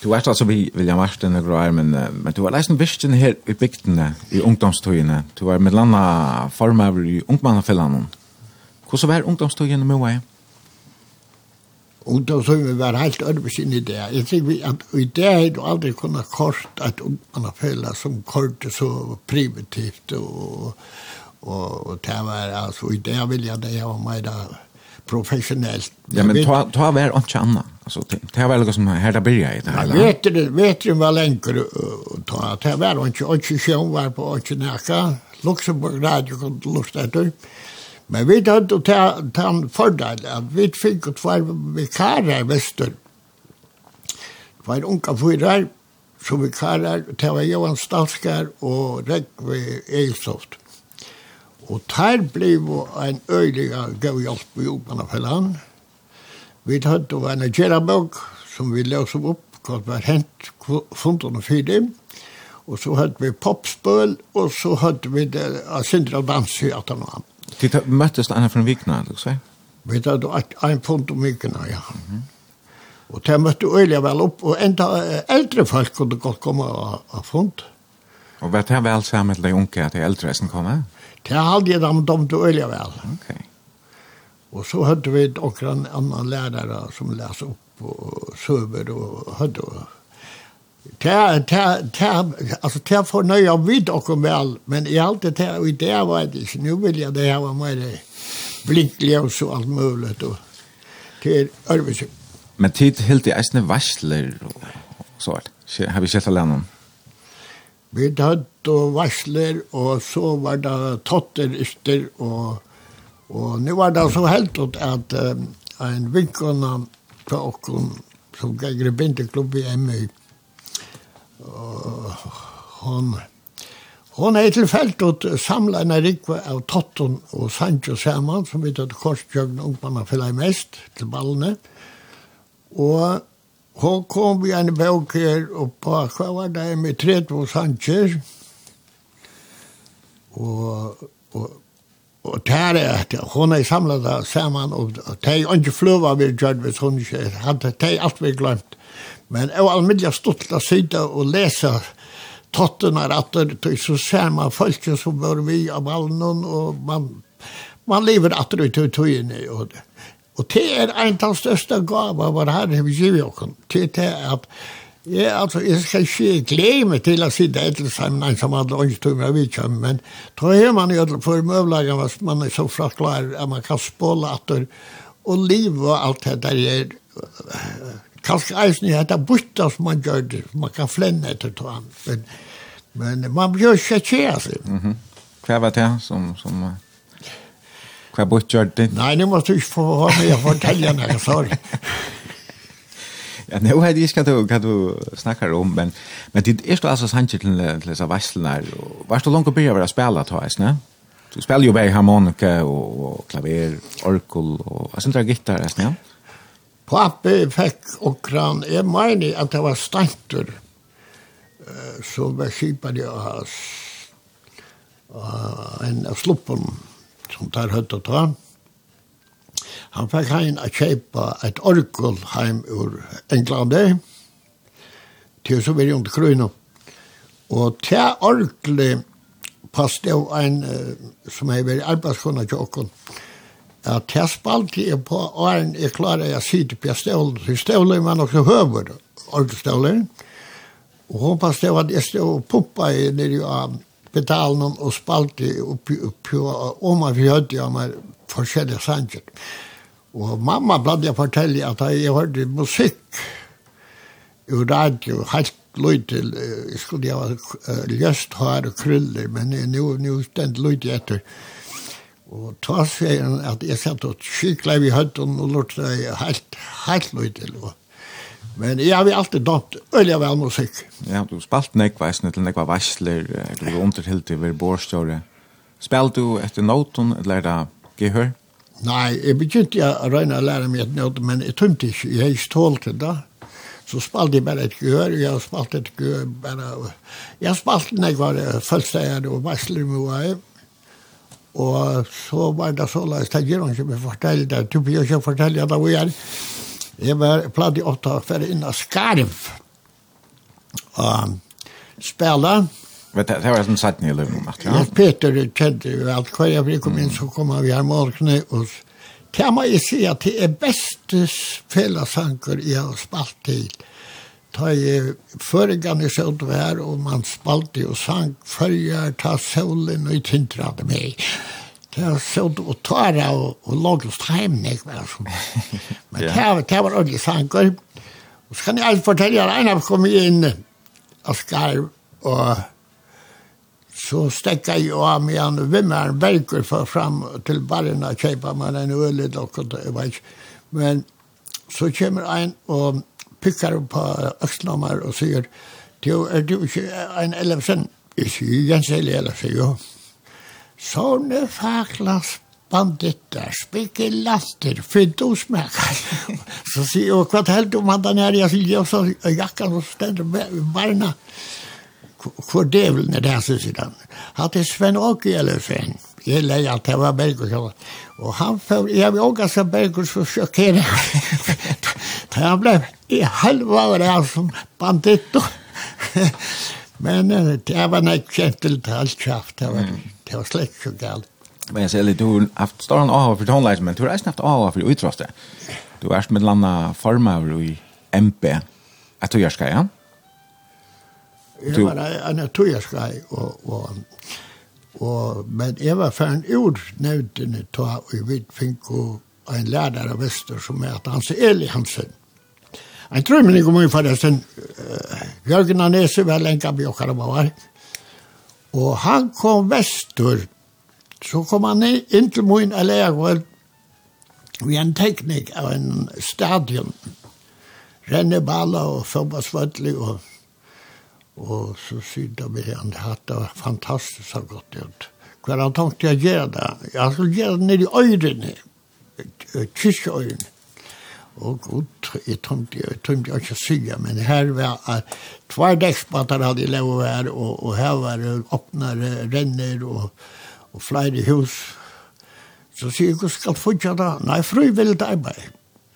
Du ert altså vi William Martin og Groar, men, men du var leisen virkjen her i bygdene, i ungdomstøyene. Du var med landa formaver i ungmannafellene. Hvordan var ungdomstøyene med meg? Og da så vi var helt ødelvis inn i det. Jeg tror vi at i det er du aldri kunnet kort at man har følt som kort så primitivt og, og, og det var altså i det vil jeg det var meg da professionellt. Ja, men ta, ta var ikke annet. Altså, det var noe som her da blir i det hele. Vet du, vet du hva lenger å ta? Det var ikke, ikke sjøen var på ikke nækka. Luxemburg Radio kunne luftet etter. Men vi hadde ta en fordel at vi fikk tvær vikarer vestur. Tvær unga fyrer, som vikarer, det var Johan Stalskar og Rekve Eilsoft. Og der ble en øyliga gav hjelp i jobben av hele han. Vi hadde en gjerabog som vi løs opp hva som var hent funnet og fyrt Og så hadde vi popspøl, og så hadde vi det, Sindra Dansi, at han var Det møttes denne for en vikna, du sier? Vi hadde en punkt om vikna, ja. Mm -hmm. Og det møtte øyelig vel opp, og enda eldre folk kunne godt komme av fund. Og var det vel sammen til de unge, at de eldre som kom? Det er aldri de dem til øyelig vel. Ok. Og så hadde vi noen annen lærere som leser opp og søver og hadde Det, det, det, alltså det fornøyer vi dere väl men i allt det här och i det var det ikke. nu vill jag det här var mer blinkliga och så allt möjligt och till Ørvesøk. Men tid helt i eisne varsler og så alt. Har vi sett alle annan? Vi tatt og varsler, og så var det totterister, og, og nu var det så helt ut at um, en vinkona på okken som gikk i bindeklubben i Møk, hon hon er til felt og samla en rikve av Totton og Sancho saman, som vi tatt korsjøgn ungmanna fylla mest til ballene. Og hon kom vi en bøk her oppa, hva var det med Tretvo Sancho? Og, og Og tær er at hon er samla da saman, og tær er ikke fløva vi gjør hvis hun ikke hadde tær alt vi glemt. Men jeg var almiddelig stått til å sitte og lese tottene etter, så ser man folk som var vi av ballen, og man, man lever etter ut i tøyene. Og, og det er en av de største gaver vår herre vi givet oss. Det er at Ja, altså, jeg skal ikke glemme til å si det etter sammen, nei, som alle åndstumme vi kommer, men da er man jo for møvlaget hvis man er så fraklar, at man kan spåle at og liv og alt det der er kanskje eisen i dette bytta som man gjør det, man kan flenne etter to han. men, men man blir ikke kjære seg. Mm -hmm. Hva var det som, som hva bytta gjør det? Nei, nå måtte du ikke få ha med å fortelle noe, sorry. Ja, nu hade jag ska du kan du snacka om men men det är ju alltså sanche till till så växelnar och vart så långt och börja vara spela ta is, ne? Du spelar ju bara harmonika och klaver, orgel och det där gitarr, ja? Pappi fikk okran, jeg mener at det var stantur som var kipad i hans en av sluppen som tar høyt og ta. Han fikk heim a kjeipa et orkul heim ur Englande til så var jo ikke krøyna. Og til orkul passte jo en som hei vært arbeidskona til okkur at jeg spalte jeg på åren jeg klarer jeg sitte på støvlen, så støvlen var nok så høver, ordestøvlen, og hun passet at jeg stod og pumpa i nere av pedalen og spalte oppi, oppi, om av fjødde om med forskjellige sanger. Og mamma bladde jeg fortelle at jeg hørte musikk i radio, helt løy til, jeg skulle jeg var løst hår og kryller, men nå, nå stend løy etter, Og ta seg at jeg satt og kikla i høytten og lort seg helt, helt løy til. Men jeg har alltid dømt øyelig vel musikk. Ja, du spalt nekveisene til nekva varsler, du var underhilt i hver borstjåre. Spalt du etter noten, eller er det gehør? Nei, jeg begynte å røyne å lære meg et nåt, men jeg tømte ikke, jeg har ikke tålt det da. Så spalte jeg bare et gehør, og jeg har spalt et gehør bare... Jeg har spalt når jeg var følsteier og varsler med hva jeg Og så var det så løs, det gjør han ikke med fortelle det, du blir ikke fortelle det hvor jeg er. Jeg var platt i åtta for inn av skarv. Og spela. Men det var en satt nye løvn, ja? Ja, Peter kjente jo alt hva jeg kom inn, så kom vi her morgenen, og kan man jo si at det er beste fellessanker jeg har spalt til. Mm ta i føringene sjønt her, og man spalte og sang følger, ta solen og tintrade meg. Det var sånn å ta det og, og lagde oss hjemme, ikke bare sånn. Men det var, det var ordentlig sanger. Og så kan jeg alltid fortelle at en av kom inn og skarv, og så stekka jeg av med han vimmeren verker for fram til barna og man en øl i dere, jeg vet ikke. Men så kommer en og pikkar på økslammer og sier, (laughs) du er du ikke en Ellefsen?» «Jeg sier Jens Eli Ellefsen, jo». «Sånne faklas banditter, spikker laster, fint og smekker. så sier jeg, hva helt om han der jeg sier, og så jakkan og stender med barna. Hvor djevelen er det, så sier han. Han er Sven Åke eller Sven. Jeg leier at det var Bergus. Og han følte, jeg vil også ha Bergus for å sjokkere. (laughs) Jeg ble i halva år jeg som banditto. (laughs) Men det var nek kjent til alt kjaft. Det var, det var slett så galt. Men jeg ser litt, du har haft større av for tonleis, men du har eisen haft av for utraste. Du har vært med landa formaver i MP. Er du gjørska, ja? Jeg var en togjerska, og, og, og, men jeg var for ferdig ut nevntene, og vi fikk en lærer av Vester som er at Hans Eli Hansen Jag tror mig kom ju förresten Jörgen Anes var länka og var. Og han kom väster. Så kom han inn til min elever vi en teknik av en stadion. Renneballa og fotbollsvötlig og Og så sydde vi han hatt det var fantastiskt så godt ut. Kvar han tänkte jag gjøre det. Jeg skulle gjøre det nede i øyrene. Kyrkjöjren og, god, jeg tømte, jeg tømte ikke sylja, men her var at tvær dekkspater hadde jeg lov her, og, og her var det åpnere renner og, og flere hus. Så sier jeg, hva skal fortsatt det? Nei, frivillig arbeid.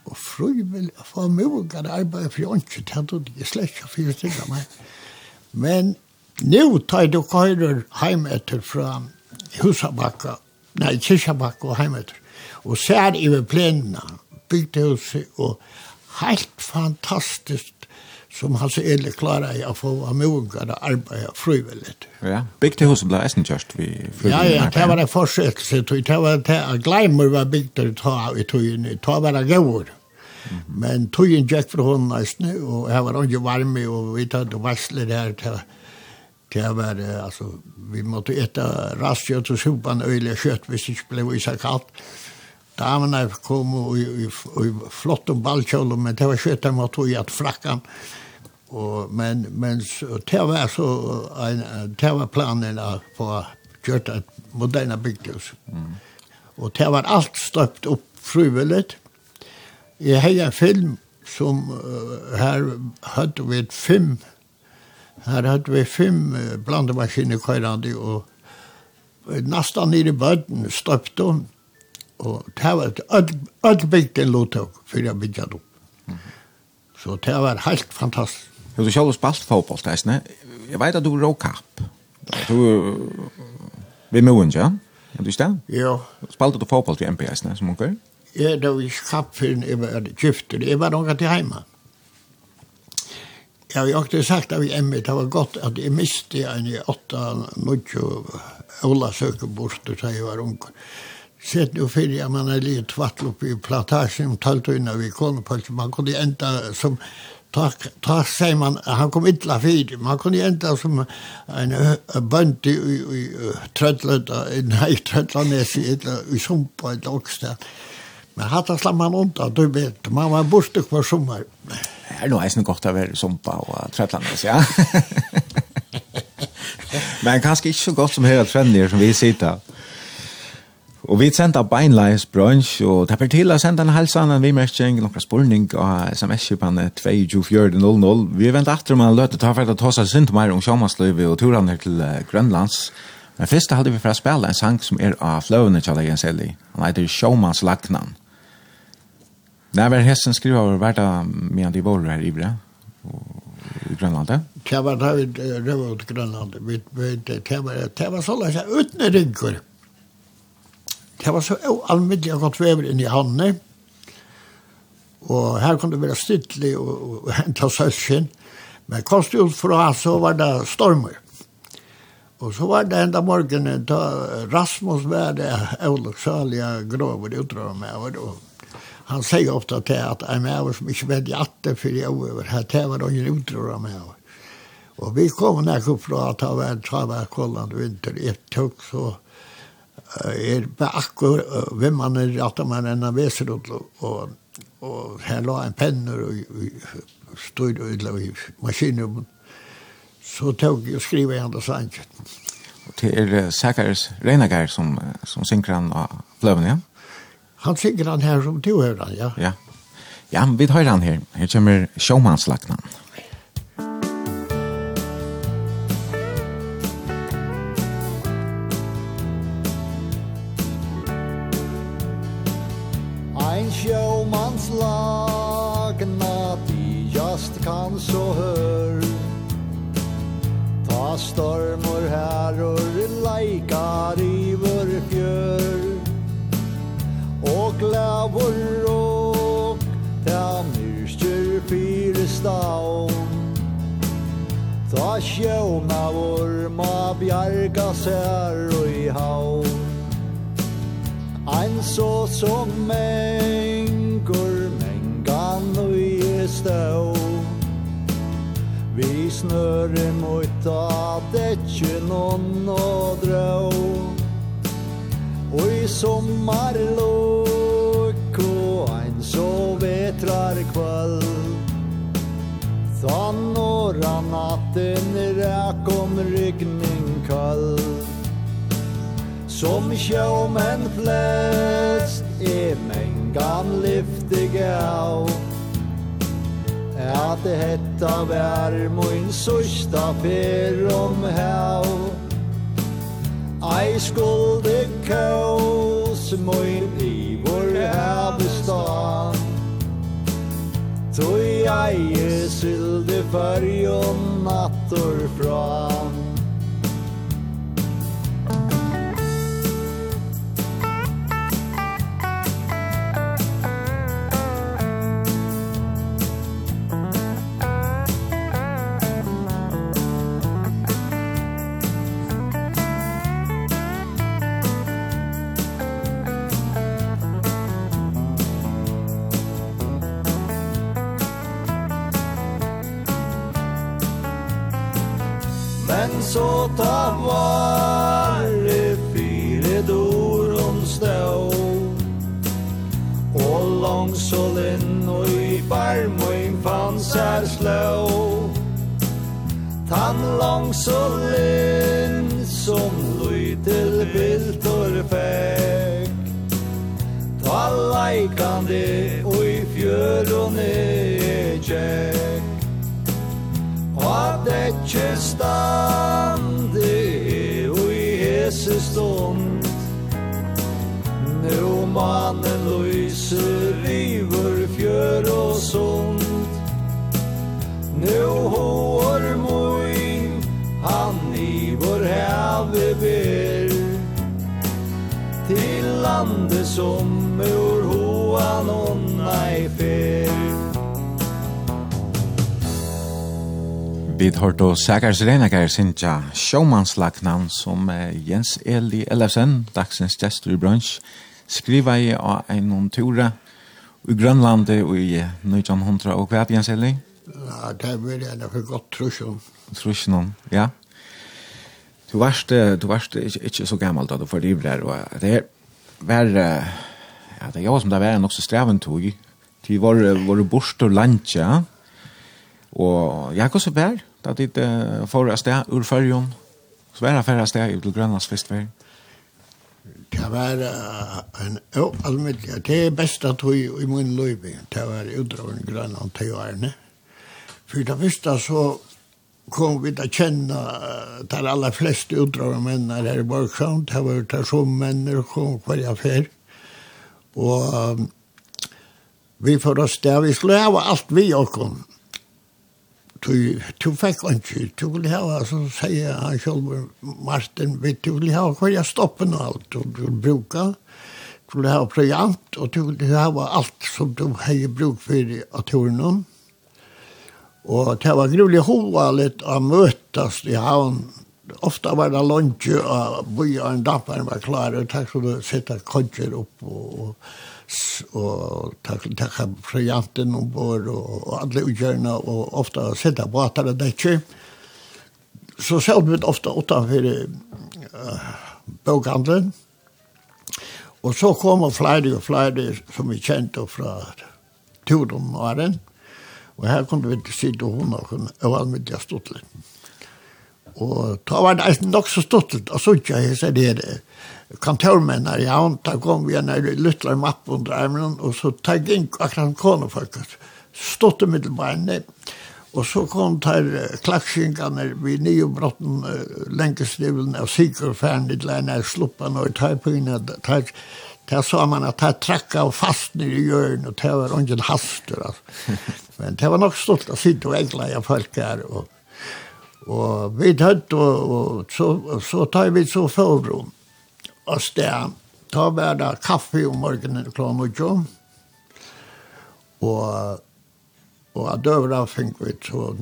Og frivillig, for mye arbeid, for jeg ikke tatt ut, jeg slett ikke fyrir til meg. Men nu tar du køyrer heimetter fra Husabakka, nei, Kishabakka og heimetter, og ser i plenene, bygdehuset, og helt fantastisk som han så klarar klarer å få av mogen og arbeide frivillig. Ja, bygdehuset ble eisen kjørst vi Ja, ja, det var en fortsättelse. Det var det att Gleimer var bygder ta i tøyen, ta var det gård. Men tøyen gikk fra hånden eisen, og her var ikke varme, og vi tatt og varsler her til Det var, altså, vi måtte etta rastkjøtt og sopan øyelig kjøtt hvis det ikke ble vise kaldt. Mm damerna kom i, i, i flott och ballkjol men det var skött att tog i att flackan och men men så, det var så en det var planen att få gjort ett moderna bygghus. Mm. Och det var allt stöpt upp frivilligt. Jeg har en film som uh, her hadde vi fem här hadde vi fem blandmaskiner körande och nästan nere i böden støpte hun Og det var et ødelbygd en lovtøk for jeg bygde det opp. Så det var helt fantastisk. Jo, du selv har spalt fotboll, Teisne. Jeg vet at du rå kapp. Du vi moen, ja? Er du ikke det? Jo. Spalte du fotball til MPS, ne, som unge? Ja, det var ikke kapp for jeg var gifter. Jeg var noen til heima. Jeg har jo ikke sagt av hjemme, det var godt at jeg miste en i åtta, nødjo, Ola søker bort, og jeg var unge sett nu fyrir at man er litt tvatt opp i plantasjen, talt unna vi konepølse, man kunne enda som tak tak sei man han kom illa fyrir. Man kunde enda som en bønt i, i, i trødlet nei trødlanes i illa i sumpa i dagstad men hatta slapp man undan du vet man var borste kvar sommar Det er noe eisen godt av sumpa og trødlanes ja. (laughs) (laughs) Men kanskje ikke så godt som hele trenner som vi sitter Og vi sendte beinleis brunch, og det er til å sende en helsan, en vimerskjeng, noen spurning av sms-kjøpene 22400. Vi venter etter om han løte ta for å ta seg sint mer om sjåmannsløyve og turene til uh, Grønlands. Men først hadde vi for å spille en sang som er av fløvene til Jens Eli. Han heter Sjåmannslagnan. Nei, var hessen skriver over hvert av de våre her i Ivre, i Grønlandet. Det var da vi røver ut Grønlandet. Det var så løs, uten rygger. Det var så almiddelig og godt vever inn i havnene. Og her kunne det være stittlig og, og hente sølskinn. Men kost ut fra så var det stormer. Og så var det enda morgenen da Rasmus var det avloksalige grover utrømme med. Og han sier ofte til at jeg med over som ikke vet at det for jeg over her, det var ingen utrømme med over. Og vi kom nærkere fra at det var en traverkollende vinter, et tøk, så er på akkur hvem man er at man enn veser og, og, og her la en penner og stod og ytla i maskinrummet så tog jeg og skriva i andre sannsyn Og det er Sækars Reinager som, som synker han av fløven, ja? Han synker han her som du hører han, ja? Ja, ja vi tar han her. Her kommer sjåmannslagnan. Ja. Långa stormor her og leikar i vår fjør og glävor och ta myrstyr fyrstaun Ta sjöna vår ma bjarga sær og i haun Ein så som mengur mengan og i stål Vi snører mot at det ikke noen å dra Og i sommar lukk og en så vetrar kvall Ta nåra natten ræk om rygning kall Som sjåmen flest er mengan lyftig av At det hetta vær mun sørsta fer om hav Ei skulde kaos mun i vor hav stå ei sylde fyrjon nattor fram sang så som ur hoan onna i fer Vi har då Sækars Sirenakar Sintja Sjåmannslagnan som Jens Eli Ellefsen, dagsens gestur i bransj, skriva i av en tura i Grønland og i 1900 og hva Jens Eli? Ja, det er vel en for godt trusjon. Trusjon, ja. Du varst, du varst ikke, ikke så gammel da du får livrer, og det er var ja, det var som det var nok så streven tog. De var, var borst og landtja. Og jeg også var, da de uh, får av sted ur fyrjon. Så var det færre sted til Grønlands festvær. Det var uh, en allmennelig, det er best at vi i min løyby, det var utdragen Grønland til årene. For det første så kom vi til att känna där alla flesta utdragna män her i Borgsjøen. Det var där som människor kvar affär. Och um, vi får oss der. Vi skulle ha alt vi og kom. Du, du fick ikke. Du ville ha, så sier han selv, Martin, du ville ha hver jeg stoppen og alt Och du bruke. Du ville ha projant, og du ville ha alt som du har bruk för att turna om. Og det var grunnlig hovalet å møtes i havn. Ofta var det lunsje, og byen dapperen var klar, og takk for å sette kodger opp, og, og, og takk takk frianten ombord, og, og alle utgjørende, og ofta sette båtar og dekker. Så selv vi ofta utenfor uh, bokhandelen, og så kom flere og flere som vi kjente fra turen åren, mm Og her kunne vi sitte og hun og hun, og han med det stått litt. Og da var det nok så stått litt, og så ikke jeg sier det, kontormenn her, ja, og da kom vi en lyttler mapp under armen, og så tagg inn akkurat kone folk, stått i middelbarne, og så kom der klaksingene vi nye brotten uh, lenkestivulen av sikkerferden, litt lærne, sluppan og tagpøyene, tagpøyene, där sa man at det tracka og fast ner i jörn og det var ungen haster. Alltså. Men det var nok stolt å sitte og ägla jag folk her. Og, og vi tøtt, og, og, så, och så tar vi så forrom. Og där tar vi där kaffe om morgonen klockan och Og, og att övra fick vi så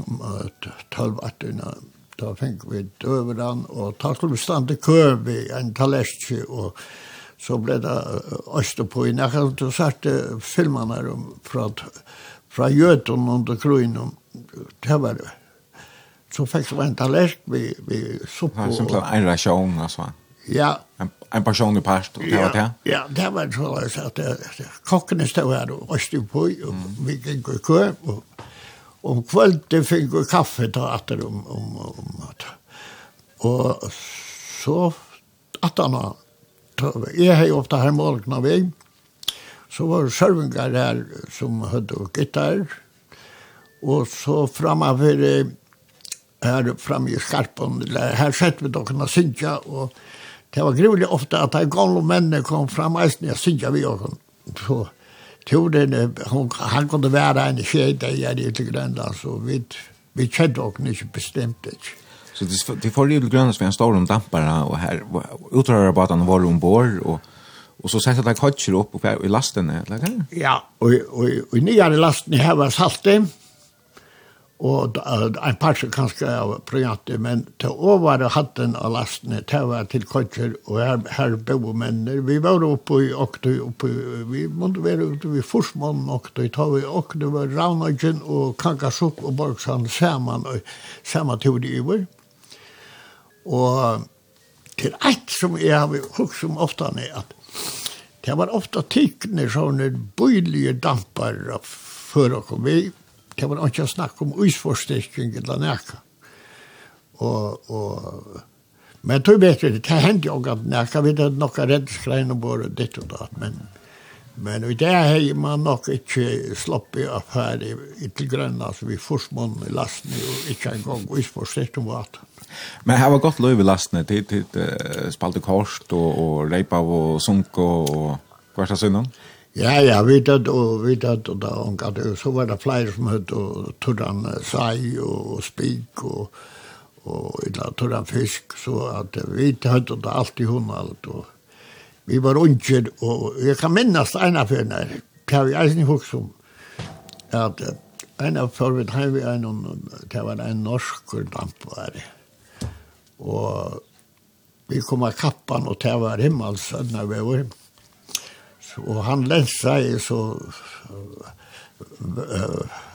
tolv attorna. da fikk vi døvra, og ta skulle vi stanna i kö en talerski og så ble det øste på inn. Jeg og sett filmene om fra, fra Gjøten under Kroinen, det var det. Så fikk jeg en tallerk vi, vi suppe. Det var en rasjon, altså. Ja. En, en person i part, det var det? Ja, det var så at kokkene stod her og øste på, og mm. vi gikk i kø, og om kvöldet fikk vi kaffe til at det om, om, om, om. Og så at han har jeg har jo ofte her målkene av vei, så var det sørvinger her som hadde gitar, og så framfor her framme i Skarpen, her sett vi dere og synkja, og det var grivelig ofte at de gamle mennene kom fram eisen og synkja vi og så Tjoden, han kunne være en skjede i Grønland, så vi, vi kjente dere ikke bestemt ikke. Så det, det får ju grönas för en stor om dampar och här utrör bara att var ombord och Och så sätter det kotcher upp på i lasten eller kan? Ja, och och och nya lasten här var salten. Och en par så kanske av projekt men till över hatten av lasten det var till kotcher och här här bo men vi var uppe i och uppe vi måste vara ute vi forsman och då tar vi och det var Raunagen och Kangasop och Borgsan samman och samma tog det över. Mm Og til eit som jeg har hukst om ofta er at det var ofta tikkene sånne bøylige dampar før å komme i. Det var ikke snakk om uisforstekking eller nækka. Og, og, men tog vet vi, det hendte jo at nækka, vi hadde nokka reddskrein og bare ditt og datt, men Men i det har man nok ikke sloppet affære i til grønna, så vi forsmånne lasten og ikke engang, og ikke forstått om vatten. Men här var gott löv i lastne till till spalte korst och och repa och sunk och vad ska synd Ja, ja, vi det och vi det och där och att så var det flyger som hade och tuddan sai och spik och och illa tuddan fisk. Så att vi hade och allt i hon allt och vi var onkel och jag kan minnas en av henne kan vi alltså inte huska om att en av förvet hade vi en det var en norsk damp var Og vi kom av kappan og det var himmelsöd när vi var hemma. Og han länsade så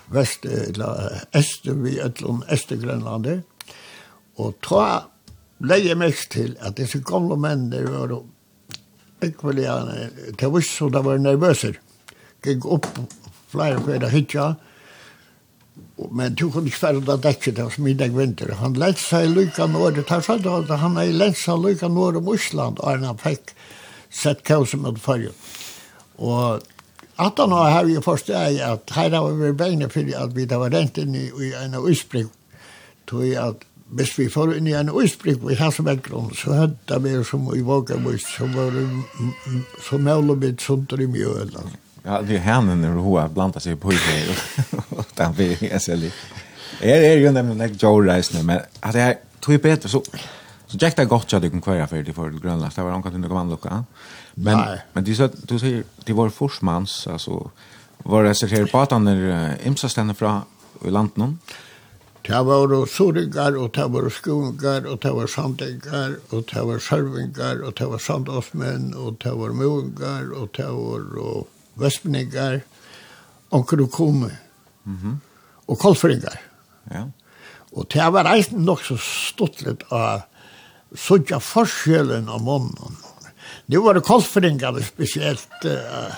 vest, eller Øster, vi öllum Østergrønlandet, og ta leie mest till att det så gamla män där var ekvilian. Det var så det var nervöser. Gikk opp flere för att hitcha men du kunne ikke være da dekket det som middag vinter. Han lett seg lykka lykka nåret, tar seg, at han er lett seg lykka nåret om Osland, og han fikk sett kausen med fargen. Og at han har her i første er at her har vi beina for at vi var rent inn i i en uisbrygg, tog at hvis vi får inn i en uisbrygg i hans vekkron, så hadde vi som i vågen, så var det så mølebit sunter i mjøland. Ja, det är henne när hon har blandat sig på (laughs) det. Den blir jag sälj. Är är ju nämligen like Joe Rice nu men att jag tog ju bättre så så Jack där gott jag kan kvar för det för Grönland. Det var någon kan inte komma lucka. Men Nej. men du, så du säger det var forsmans alltså var det så här på att han är imsa stannar från i landet någon. Det var suringar, og det var skoingar, og det var sandingar, og det var sørvingar, og det var sandåsmenn, og det var moingar, og det var... Og vespningar, onker og kome, mm -hmm. og kolfringar. Ja. Og det var eisen nok så stuttlet av sånn forskjellen av månen. Det var det kolfringar spesielt uh,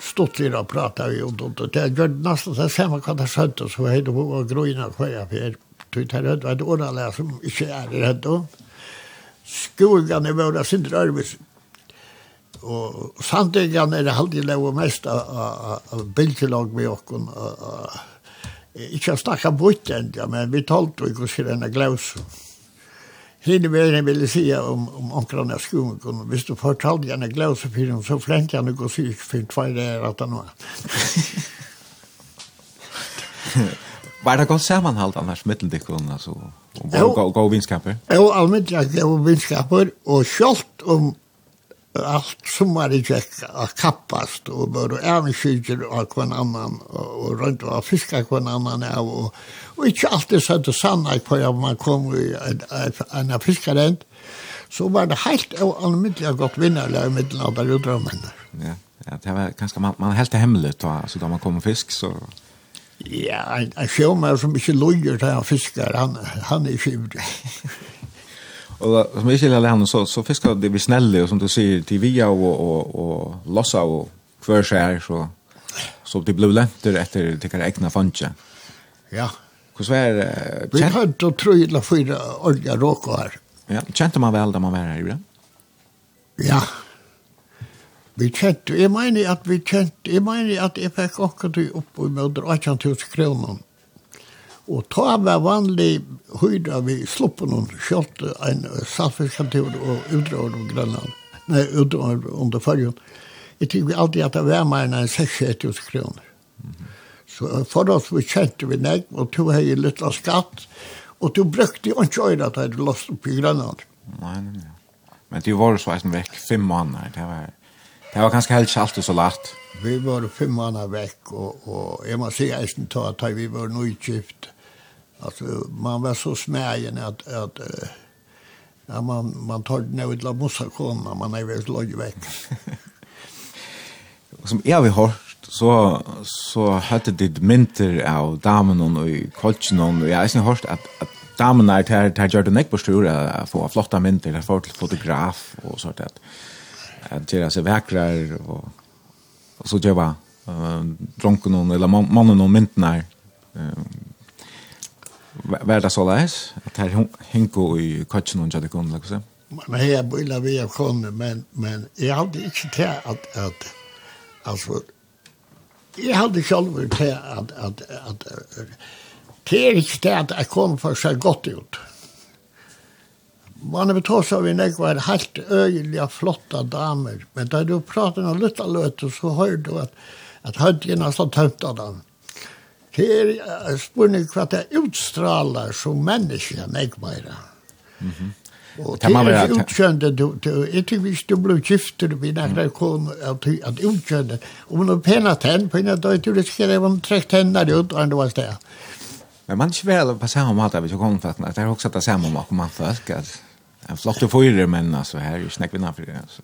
stuttlig å prata vi om det. Det gjør nesten det samme hva det skjønt, så var det å grøyne hva jeg fyrt. Det var et åralega som ikke er redd om. Skogene var det sin arbeidsen og sandingen er det alltid lov mest av bildelag med okken. Ikke å snakke bort enda, men vi talte jo ikke hvordan det glas. Hine veien ville si om, om omkring av skolen, hvis du fortalte henne glas for henne, så fremte henne gå syk for hva det er at han var. Var det godt sammenhalt annars mittel dikken, altså? Og gå vinskaper? Jo, allmenn, jeg gå vinskaper, og selv om allt som var i tjekk av kappast och börja ävenskydjer av kvann annan og rundt och fiska kvann annan av og, og ikke alltid så og sanna på at man kom i en fiskarent så var det helt allmäntliga gott vinnare i mitten av der ute Ja, ja det var ganske man, man helt hemligt va? så da man kom och fisk så Ja, en, en sjømer som ikke lojer til han fiskar, han, han er tjuvd. (laughs) Og da, som jag gillar han så så fiskar det vi snelle, og som du sier, til via og, og, og lossa och kvar skär så så det blev lenter etter det kan egna fantje. Ja. Hvordan Hur svär Vi hadde å tro då tröjla fyra olja råkar. Ja, kjente man vel da man var her, i Ja. Vi kjente, jeg mener at vi kjente, jeg mener at jeg fikk akkurat opp i møter 18 000 kroner Og ta var vanlig høyda vi sluppen noen kjølt en salfiskantur og utdrag om Grønland. Nei, utdrag under fargen. Jeg tykker alltid at det var mer enn 6-7 kroner. Så for oss vi kjente vi nek, og to hei litt av skatt, og to brukte jo ikke øyne at jeg hadde lost opp i Grønland. Nei, nei, nei. Men det var så eisen vekk fem måneder, det var, det var ganske helst alltid så lagt. Vi var fem måneder vekk, og, og jeg må si eisen ta at vi var nøygift, alltså man var så smägen att att ja, man man tar det nog illa mossa komma man är väl låg veck. (laughs) som är vi har så så hade det mynter av damen och i kolchen och jag har hört att att damen är där där gjorde näck på stora få flotta mynter där folk fotograf och sånt där. Att göra sig vackra och och så jobba eh dronken eller mannen och mynterna eh Var det så leis? Att här hinko i kotchen och jag kunne, liksom. Men jag bøyla vi av kunde men men jag hade inte at, att att alltså jag hade til at, att att att det er ikke til att jeg kom för seg gott ut. Man vet också av en var helt öjliga flotta damer. Men da du pratar litt lite løte, så hör du att, att nesten så av dem. Det er spurning hva det utstraler som menneske, nek bare. Mm -hmm. Og det er utkjønne, du, du, jeg tykker hvis du blir gifter med nærmere kon, at, at utkjønne, om du pena tenn, på en av døy, du riskerer om trekk tenner ut, og det var sted. Men man er ikke vel på samme måte, hvis du kommer til at det er også det samme om man folk, at en flott og fyrer, men altså, her er jo snekkvinna for det, altså.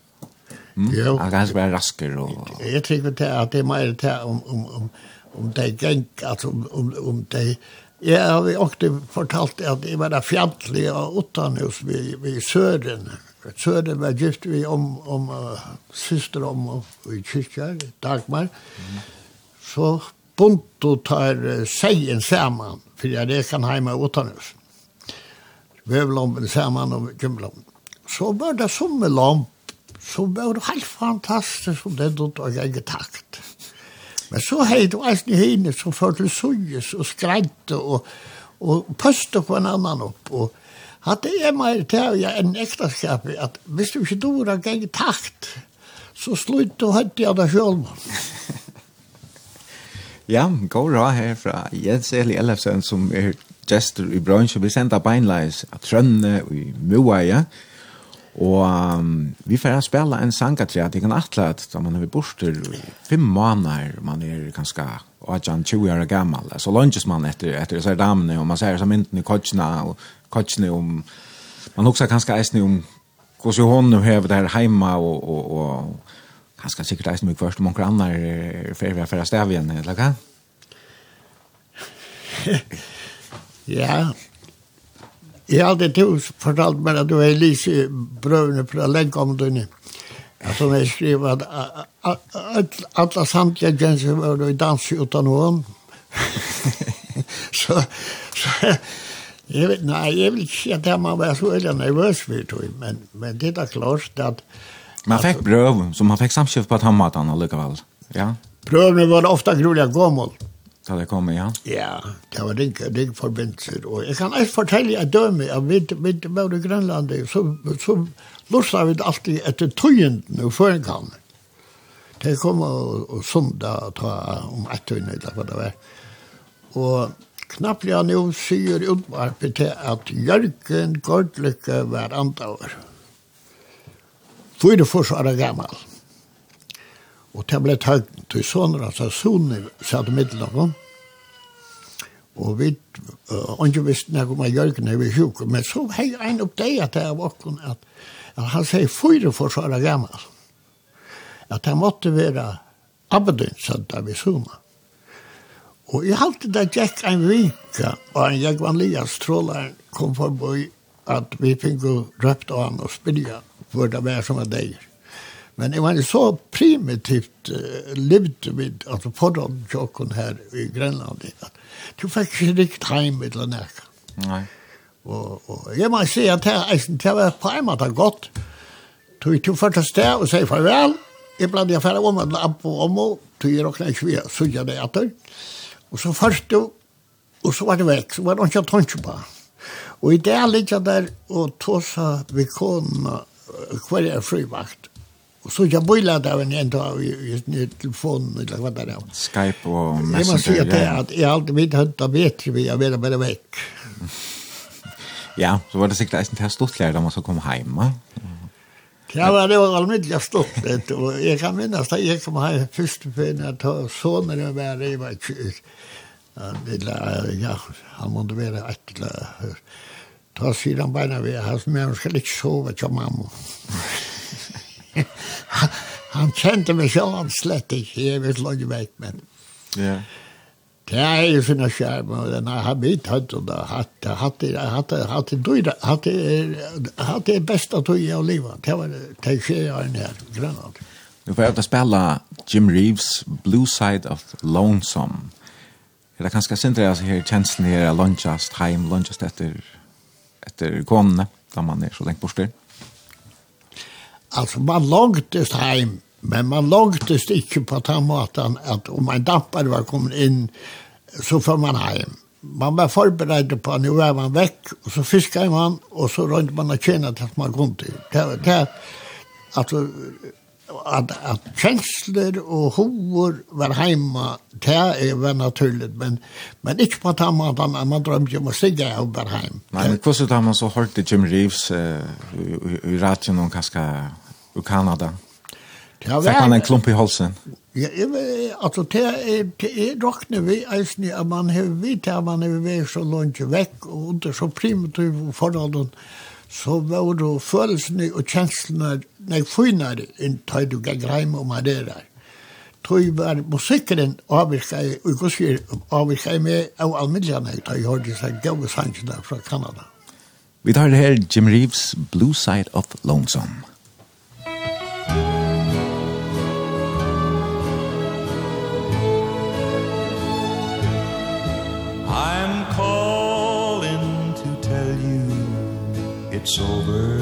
Mm? Jo. Han kan være rasker, og... Jeg tykker til at det er mer til om, om, om om det gikk, altså om, om, om det Jeg har också fortalt at det var fjantlig av Ottanhus ved, ved Søren. Søren var gift vi om, om uh, syster om og, i kyrkja, Dagmar. Mm. Så punto tar uh, seien saman, for jeg kan heima i Ottanhus. Vøvlomben saman og gymlomben. Så var det som med lomb, så var helt fantastisk, som det dutt og jeg takt. Mm Men så hei du eisen i henne som førte til suges og skreite og, og pøste på en annan opp. Og hadde jeg meg til å en ektaskap at hvis du ikke dår av gang takt, så slutt du høyt jeg deg selv. ja, god råd her fra Jens Eli Ellefsen som er gestor i bransjen. Vi sender beinleis av Trønne og i Moa, ja. Og um, vi får spela en sangatri at jeg kan atle at da man er borster i fem måneder, man er ganske og at han 20 år gammal, så lunges man etter, etter disse damene, og man ser så mynden i kotsene, og kotsene om, man husker ganske eisne om hvordan hun nu hever der heima, og, og, og, ganske sikkert eisne mye først, og mange annar er ferdig ved å fære stav igjen, eller hva? (laughs) Ja, Jeg har alltid fortalt meg at du har lyst i brøvene denne. Ja, Som jeg skriver at alle samtlige genser var i dans utan (laughs) noen. så, så jeg vet, nei, jeg vil ikke si at jeg må være så veldig nervøs for det, men, men det er klart at... Man fikk brøv, så man fikk samskift på tannmaten allikevel, ja? Prøvene var ofte grunnlig gammel. Da det kom, ja? Ja, det var ringe, ringe forbindelser. Og jeg kan ikke fortelle at døme, at vi, vi var i Grønland, så, så lortet vi alltid etter tøyenden og føringkampen. Det kom og, og sundag og ta om et tøyende, eller hva det var. Og knappt jeg nå sier utvarpet til at Jørgen Gårdlykke var andavar. Fyre forsvaret gammal. Og det ble tøyt til sånne, altså sånne satt middelen av dem. Og vi, og ikke visste når man gjør jørgen, når vi sjuk, men så hei en opp det at det var åkken, at, at han sier fyre for fyra forsvarer gammel. At han måtte være abedønt, satt der vi sånne. Og jeg halte det gikk en vika, og en jeg var lia strålaren kom forbi at vi fikk røpt av han og spyrja for det var som var deir. Men det var så primitivt uh, levde vi alltså på de tjocken här i Grönland. Att du fick inte riktigt heim i den här. Nej. Och, och jag måste säga att det här var på en måte gott. Tog till första steg och säger farväl. Ibland jag färre om en lamp och om och tog jag råkna i svea, sugga det att Och så först då, och så var det väck. Så var det inte att tänka på. Och i det ligger jag där och tåsa vid kona kvar är frivakt Og så jeg jag det av en ändå i i, i telefonen eller hva det er. Skype och Messenger. Jag måste säga det at jeg alltid vet inte vet vi jeg vet bare vekk. (laughs) Ja, så var det säkert en teststottlärare da man så kom hem. Ja, men det var allmäntliga stort. og jeg kan minnes da jeg kom hem först för att ta sånne och var i var tjus. Ja, han måtte være ett eller Ta sidan beina vi, hans men ska inte sova till mamma han, han kjente meg selv slett ikke, jeg vet langt vekk, men... Ja. Det er jo sinne skjerm, og den har mitt hatt, og da hatt, hatt, hatt, hatt, hatt, hatt, det beste tøy av livet. Det var det skjer jeg enn her, Grønland. Du får ut å spille Jim Reeves' Blue Side of Lonesome. Er det kanskje sindre altså her kjenslen her, lunchast heim, lunchast etter, etter konene, da man er så lengt bortstyrt? Alltså man långtest hem, men man långtest inte på den måten att om en dampare var kommit in så får man hem. Man var förberedd på att nu är man väck och så fiskar man och så rönt man att tjäna tills man kom till. Det, det, alltså, att, att känslor och hovor var hemma, det är väl naturligt, men, men inte på att man, man, man drömde om att stiga och var hem. Nej, men hur har man så hört det Jim Reeves eh, i, i, i radion och ganska i Kanada. Det var, Fikk han en klump i halsen? Ja, altså, det er, det er råkne vi eisen at man har vidt at man har vært så langt vekk, og under så primitiv forholden, så var det følelsene og kjenslene, nei, finere enn tøy du gikk heim og man er der. Tøy var musikkeren avvirket, og jeg sier avvirket med av alminnene, tøy hørte seg gøy sangene fra Kanada. Vi tar det her Jim Reeves Blue Side of Lonesome. it's over.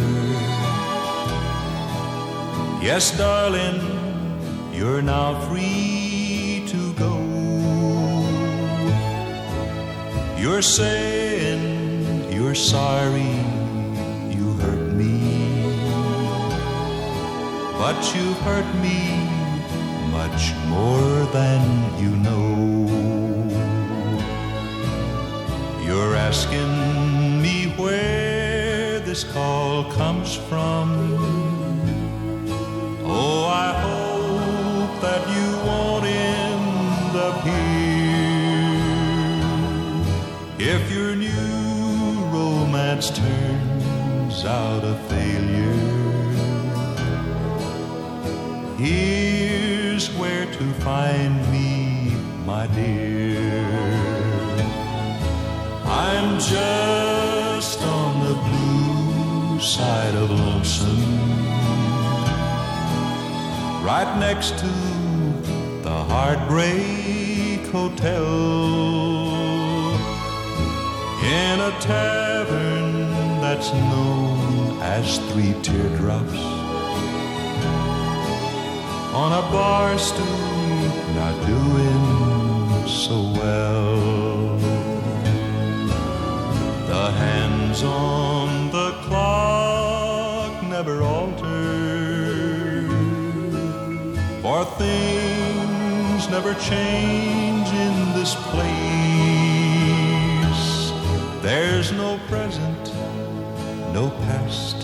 Yes, darling, you're now free to go. You're saying you're sorry you hurt me. But you hurt me much more than you know. You're asking me where this call comes from. Oh I hope that you won't end up here. If your new romance turns out a failure Here's where to find me my dear. I'm just side of Lonesome Right next to the Heartbreak Hotel. In a tavern that's known as Three Teardrops. On a bar stool not doing so well. The hands on the clock. Our things never change in this place. There's no present, no past,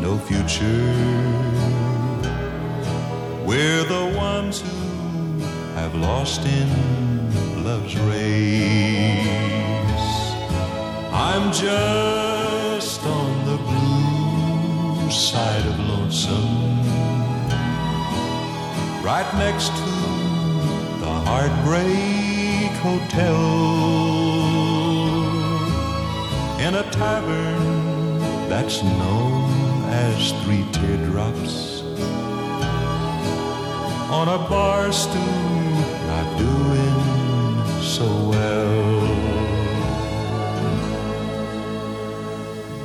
no future. We're the ones who have lost in love's race. I'm just on the blue side of lonesome right next to the Heartbreak Hotel. In a tavern that's known as Three Teardrops. On a bar stool not doing so well.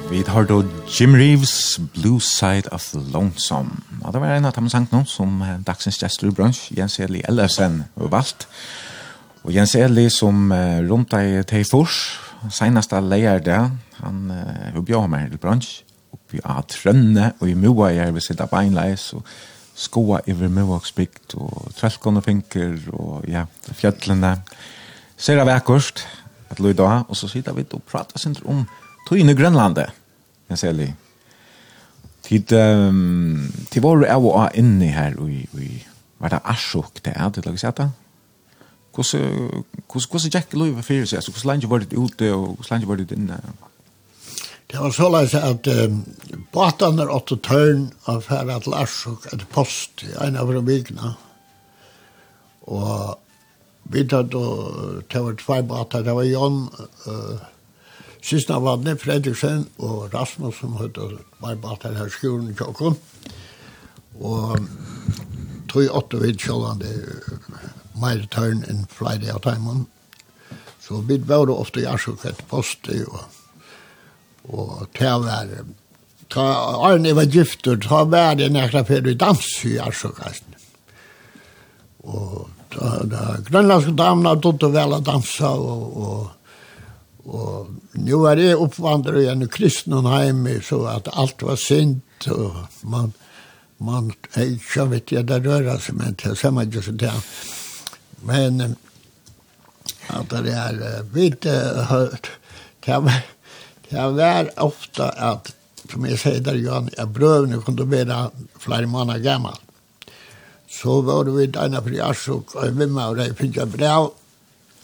Vi har då Jim Reeves, Blue Side of the Lonesome. Og det var en av dem sangt nå som dagsens gestor i brunch, Jens Eli Ellersen, har valgt. Og Jens Eli som uh, rundt i Teifors, av leier det, han uh, bjør meg til brunch, oppi av Trønne, og i Moa jeg vil sitte beinleis, og skoa iver Moaksbygd, og trelkene finker, og ja, fjøtlene. Ser av ekkost, at løy da, og så sitter vi og prater sin om tøyne Grønlandet. Jeg ser litt. Tid, um, tid var du av og av inne her, og vi var det arsjokk det er, det lager seg etter. Hvordan gikk det løyve fyrir seg? Hvordan lenge var det ute, og hvordan lenge var det inne? Det var så lenge at um, båtene er åtte tørn av færre til arsjokk, et post i en av vikene. Og vi tatt og det var tvei båter, det var Jon, uh, Sista vannet Fredriksen og Rasmus som høyde var bare til her skolen i Kjøkken. Og tog åtte vidt sjålan det mer tørn enn flere av timen. Så vi var ofte jarsukket post og, og til å være Ta Arne var gifter, ta vær en ekla fyrir dans i jarsukkasten. Og da, da grønlandske damene dødde vel å dansa og, og Og nu er jeg oppvandret igjen i kristenheim, så at alt var sint, og man, man, jeg ikke vet jeg det rører seg, men det ser man ikke så til. Men at det er vidt hørt, det var, det ofte at, som jeg sier der, Johan, jeg brøvene kunne være flere måneder gammel. Så var det vidt en av friarsok, og jeg vimmer, og jeg fikk brev,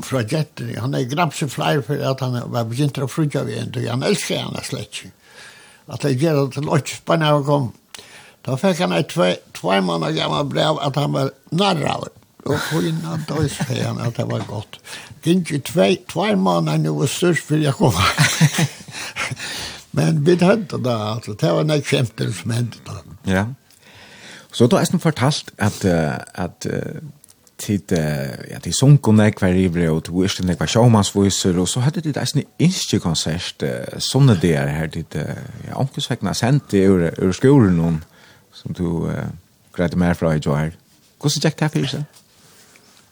fra Gjetter. Han er grabse flere for at han var begynt å frugge ved en, og han elsker henne slett ikke. At jeg gjør det til åtte spennende å komme. Da fikk han et tve måneder gammel brev at han var narraver. Og på kvinna døys sier han at det var godt. Gink i tve, tve måneder nå var størst for jeg kom. Men vi hendte da, altså, det var nek kjemter som hendte da. Ja. Så du har nesten fortalt at, at, at tid uh, ja til sunkunne kvar i bre og to isne kvar showmans voicer og så hadde det ein insti konsert uh, sånne der her dit uh, ja onkel svekna sent ur ur skolen hon som du uh, greit mer fra i joar Hvordan gikk det for seg?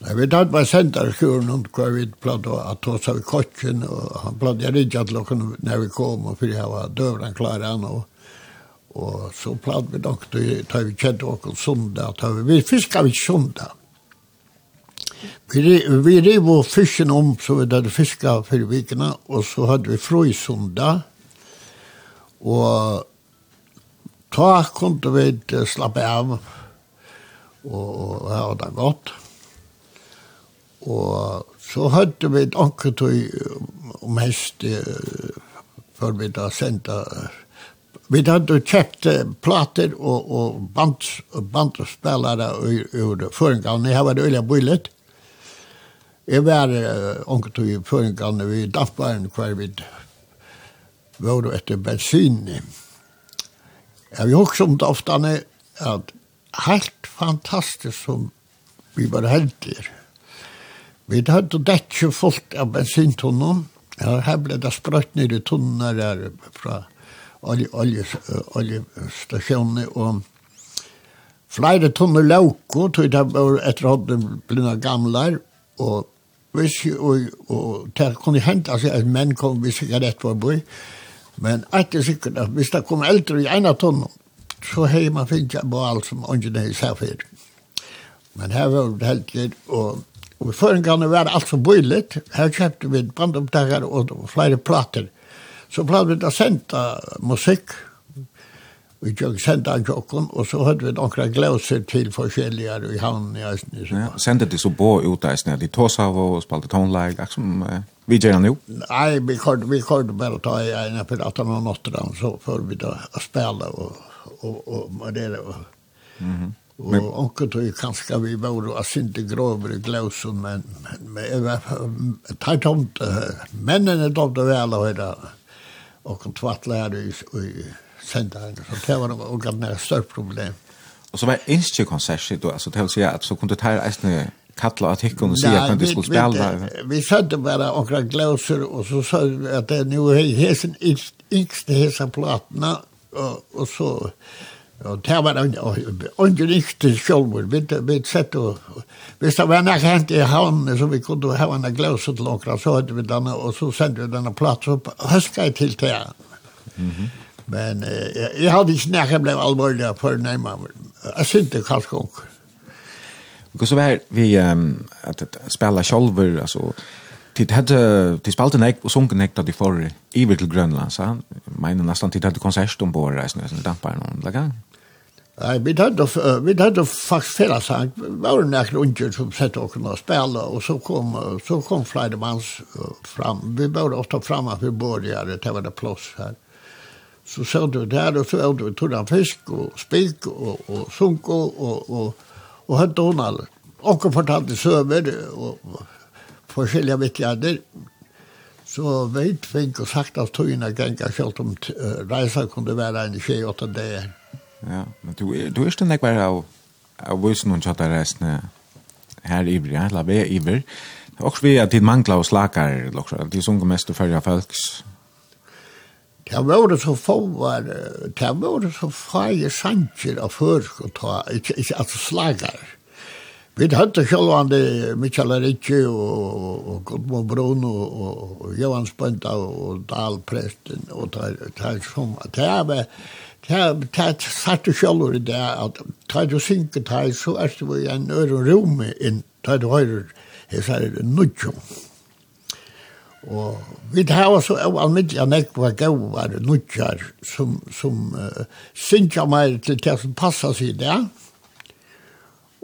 Nei, vi tatt var sendt av skolen om hva vi platt og at hos av kotjen, og han platt jeg rydde at lukken når vi kom, og fyrir jeg var døvren klar han, og, og så platt vi nok, da vi kjente åkken sundag, da vi fiskar vi sundag, Vi, vi rev og fisken om så vi hade fiskat för vikene, och så hade vi fröjsunda. Och ta kunde vi slappa av och ha det gott. Och så hadde vi ett ankertøy om hest för vi da sendte Vi hade kjøpt plater och, och band, bandspillere ur, ur förringarna. Det var det öliga bullet. Mm. Jeg var onket i føringene vi dapparen hver vi var etter bensin. Jeg vil også om det ofte at helt fantastisk som vi var heldige. Vi hadde dekket fullt av bensintunnen. Ja, her ble det sprøtt ned i tunnen der fra oljestasjonene, og flere tunner låg, og det var etter at de ble gamle, og hvis og, og det kunne hente altså at menn kom hvis ikke rett var boi men at det sikkert at hvis det kom eldre i en av tonnen så hei man finnes jeg på alt som ånden er i særfyr men her var det helt litt og og før en gang var alt så boi litt her kjøpte vi bandomtakere og flere plater så plater vi da sendte musikk vi tjokk senda han tjokken, og så hadde vi nokra glauser til forskjellige i havnen i Østen. Ja, senda de så på ut av Østen, de tås av og spalte tonleik, akk som eh, vi gjør han jo? Nei, vi kort, vi kort bare ta i en for at han har nått den, så får vi da spela og, og, og, og det og, mm -hmm. Og men... onkel tog ju kanske vi var och synte i glösen, men, men, men jeg tar tomt, männen är tomt og väl og hela. Och en tvattlära i, i sända en så det var nog gamla stort problem. Och så var inte konsert då alltså det vill säga att så kunde ta en kalla att hicka och se att det skulle spela. Vi sände bara några glöser och så sa vi att det nu är hesen yngste hesa platna och, och så Og det var under riktig sjolvor. Vi, vi sett og... Hvis det var nek hent i havnen, så vi kunne ha en gløset til okra, så hadde vi denne, og så sendte vi denne plats upp høska jeg til til. Mm -hmm. Men eh, jeg hadde ikke nærke ble alvorlig for nærmere. Jeg synte kanskje ikke. Gå så var vi um, at spela sjolver, altså, tid hadde, tid spalte nek og sunken nek da de for iver til Grønland, sa han. Mener nesten tid hadde konsert om båret, reisende, reisende, dampar noen, laga? Nei, vi hadde, vi hadde faktisk fela sang, vi var nek unger som sett og kunne spela, og så kom, så kom flere manns fram, vi var ofte framme for båret, det var det plås her. Mm så så du där och så åt du tog en fisk och spik och, och sunk och, och, och, och hade hon allt. Och fortalte söver och forskjelliga vittjärder. Så vet vi och sagt att togna gänga självt om rejsa kunde vara en tjej åtta dagar. Ja, men du, du är ständigt bara av, av vuxen och tjata resten här i Ibria, eller vi är Ibria. Och vi är till mangla och slakar, det är som mest och följa folks Det var så få var, det var så feie sanger av førsk og ta, ikke, ikke altså slager. Vi hadde sjølvande Michael Ritchie og, og Gudmo Brun og, og, og Johan Spønta og Dahl Presten og ta, ta som, det var, det er satt du sjølv i det, at ta du synker ta, så er det jo en øre rom inn, ta du høyre, jeg sier, nudjum. Mm Og vi tar så av almiddelig nekva gauvar nudjar som, som uh, synkja meg til det som passar seg det.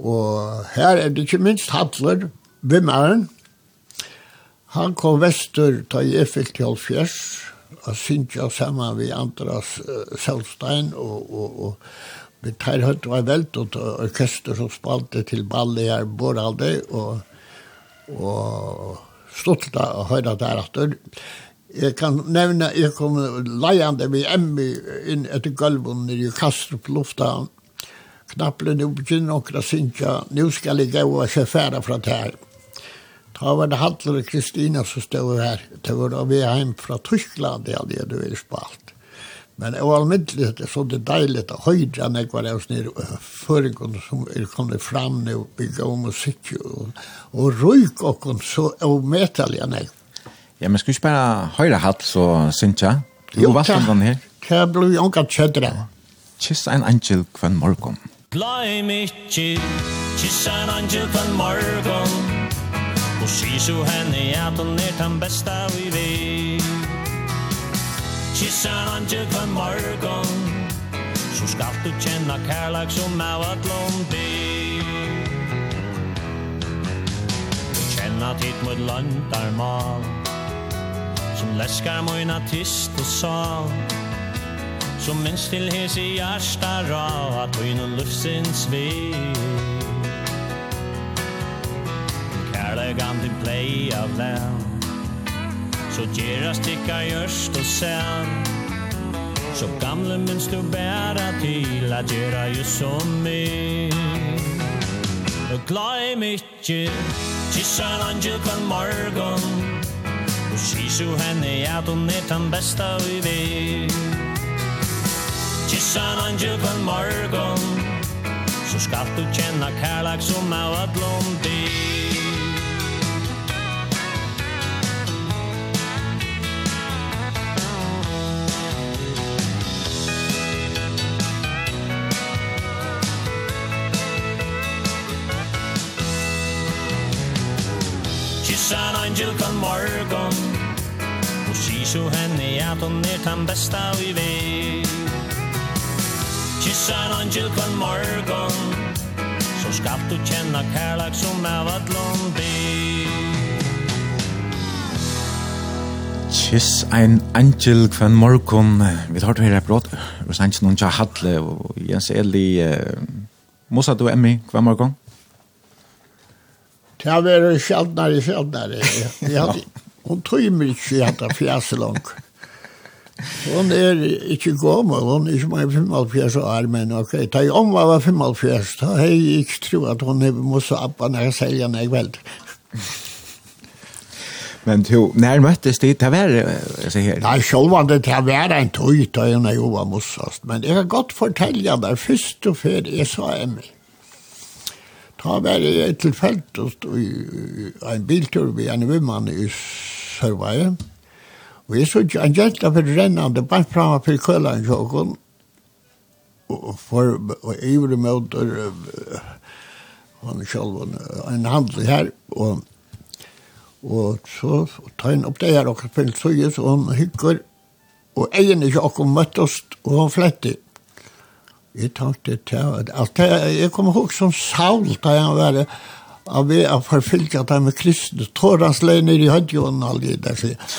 Og her er det ikke minst Hadler, vimmaren. Han kom vestur ta i effekt til Alfjers, og synkja saman vi Andras uh, Selstein, og, og, og vi tar høyt var velt, og orkester som spalte til ballet her, Boralde, og, og stolt der og høyre der at Jeg kan nevne, jeg kom leiende med Emmy inn etter gulven nede i Kastrup lufta Knapple nu begynner okra synka, nu skal jeg gå og se færa fra det her. Da var det Hadler og Kristina som stod her, det var da vi er hjem fra Tyskland, det hadde jeg du vil spalt. Men det var allmäntligt, så det deilig å att höjda när jag var där nere förrgår som er kommet fram nå, bygge bygga om og och, och og och, och så omätaliga när Ja, men skal vi bare høyre hatt så synes jeg? Jo, vad är den her? Det blir jo ikke kjødre. Kyss en angel kvann morgon. Glöm inte, kyss en angel kvann morgon. Og Och så henne at hun er den beste vi vet. Kyssa han ju kvar morgon. Så skal du känna kærlek som er av att lånti Känna tid mot lantarmal Som läskar mojna tyst og sal Som minns til hes i hjärsta ra At vi nu luftsins vi Kärlek an din play av land Så gjerra stikka gjørst og sen Så gamle minns du bæra til At gjerra just som mig Og gleim ikkje Kissa en angel kvann morgon. Og sisu henne at hun er den besta vi vet. Kissa en angel kvann morgon. Så skal du kjenna kærlek som er at blom angel kan morgon Og si så henne at hon er den besta vi vet. Kyssa en angel kan morgon Så skal du känna kärlek som er att be. Kiss ein angel kvann morgon. Vi tar til her brot. Rosanchen og Hatle og Jens Eli Mosa du emmi kvann morgon. Det har vært sjeldnere, sjeldnere. (laughs) Jeg hadde, hun tog meg ikke at det fjæse langt. Hon er ikke gammel, hon er ikke mange 55 år, men ok, da jeg om var 55, da har jeg ikke tro at hon er måtte appa når jeg selger når jeg veldig. Men to, när möttes det till värre, jag säger? här. Ja, själva det där var en tog då när jag var mossast, men det är gott fortälja där först och för det så är mig. Da var jeg tilfelt i en biltur ved en vimmann i Sørveie. Og jeg så ikke en jenta for rennende bare fremme for kølen sjokken. Og for ivre møter han selv en handel her. Og, og så tar han opp det her og spiller søyes og han hykker. Og egen ikke akkurat møttes og han flettet. Jeg tenkte til at jeg kom ihåg som Saul da han var av vi har forfyllt at han var kristne. Tårans lener i høyden og alt det der.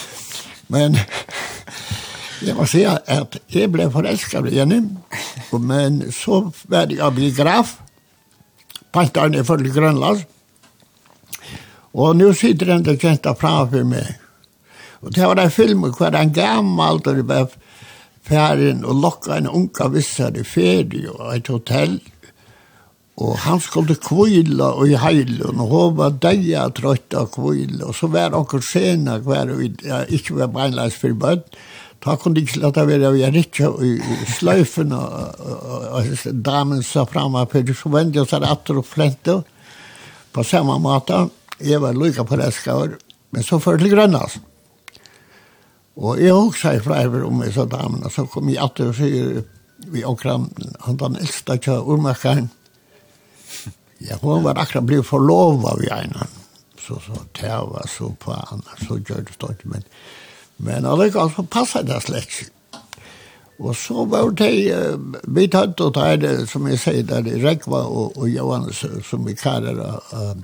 Men jeg må si at jeg ble forelsket av henne, men så var jeg biograf, pantaren i følge Grønland, og nå sitter den der kjenta framfor meg. Og det var en film hvor en gammel, og det var færen og lokka en unga vissar i ferie og et hotell. Og han skulle kvila og i heilen, og hun var deia trøtt av kvila, og så var anker sena hver, og ja, ikke var beinleis for bøtt. Da kunne ikke lade være, og jeg ikke i sløyfen, og damen sa fram av fyrir, så vendte jeg seg atter og flente, på samme måte. Jeg var lykka på det reskaver, men så fyrir til Grønnast. Og jeg også sier flere om disse damene, så kom jeg alltid og sier vi akkurat han den eldste kjø urmakeren. Ja, hun var akkurat blitt forlovet av gjerne. Så, så tæva, så på annars, så gjør det stort. Men, men allikevel så passet det slett ikke. Og så var det vi tatt og tar det, som jeg sier, der i Rekva og, og Johannes, som vi kaller uh,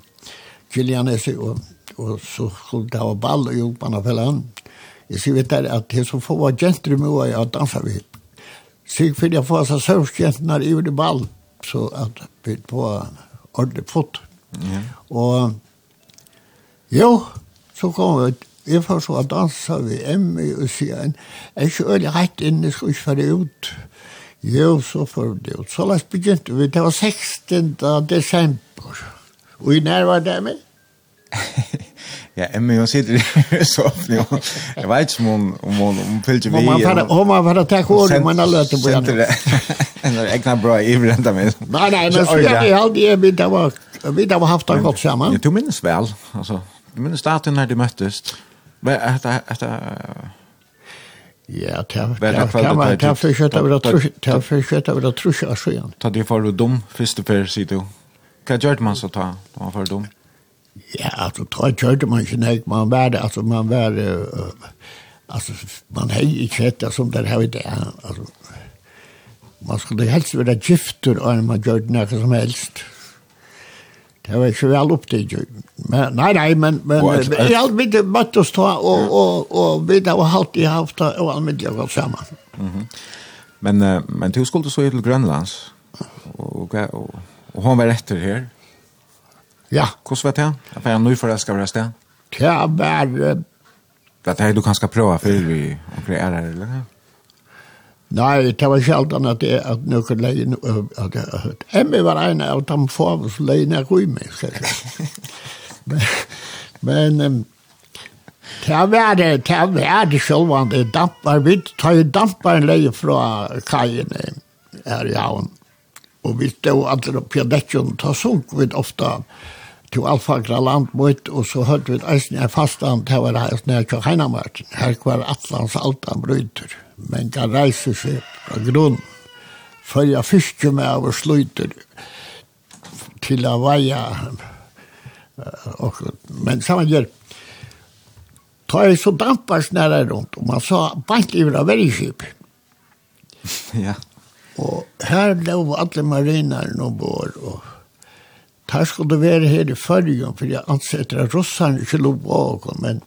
Kilianesi, og, og så skulle det ha ball og jobba på land. Mm Jeg sier vet der at det som få jenter med og jeg danser vi. Sikkert for jeg får seg sørskjentene i det ball, så at vi på ordentlig fot. Ja. Og jo, så kom vi ut. Jeg får så at dansa vi hjemme og sier en, jeg er ikke øyelig rett inn, jeg skal ikke være ut. Jo, så får det ut. Så la oss begynte vi, det var 16. desember. Og i nærmere det med. (laughs) Ja, men jag sitter så ofta. Jag vet inte om hon om hon om fyllde vi. Man bara om man bara tar kod man har lärt på det. En egna bra i vänta med. Nej nej, men så jag har alltid vi där av. vi där var haft det gott samman. Jag tog minns väl alltså. Du minns starten när du möttes. Vad att att Ja, det var det försköta över att det försköta över att trusha sjön. Ta det för dum første för sier du. Hva gjør man så ta? Ta för dum. Ja, altså, da kjørte man ikke nek, man var det, altså, man var uh, altså, man hei i kvätta som där här det, altså, man skulle helst være gifter og man gjør det nek som helst. Det var ikke vel opp til Men, nei, nei, men, men jeg har vidt møtt oss da, og, og, og vi har alltid haft det, og alle mitt var sammen. Mm -hmm. Men, men du skulle så til Grønlands, og, og, og, og han var etter her. Ja. Hvordan var det? Jeg får nå for det skal være sted. Ja, bare... Det er det du kan skal prøve før vi omkring er her, eller? Nei, det var sjeldan at det at noen leien... At, at Emmy var en av dem for oss leien er rymig, Men, men Det var det, det var det sjølvande dampar. Vi tar jo dampar en leie fra kajene her i havn. Og vi stod alle på dekjen, ta sunk vi ofta til alfagra land mot, og så hørte vi eisen jeg fastan, det var eisen jeg til heimamartin, her var atlans altan bryter, men kan reise seg fra grunn, følja fiske med av og sluter til å veie, og, men saman gjør, ta jeg så dampar snæra rundt, og man sa bant i vra veriskip. (laughs) Ja. Og her lå alle marinaren og bor, og Her skulle være her i førgen, for jeg ansetter at russerne ikke lov bakom, men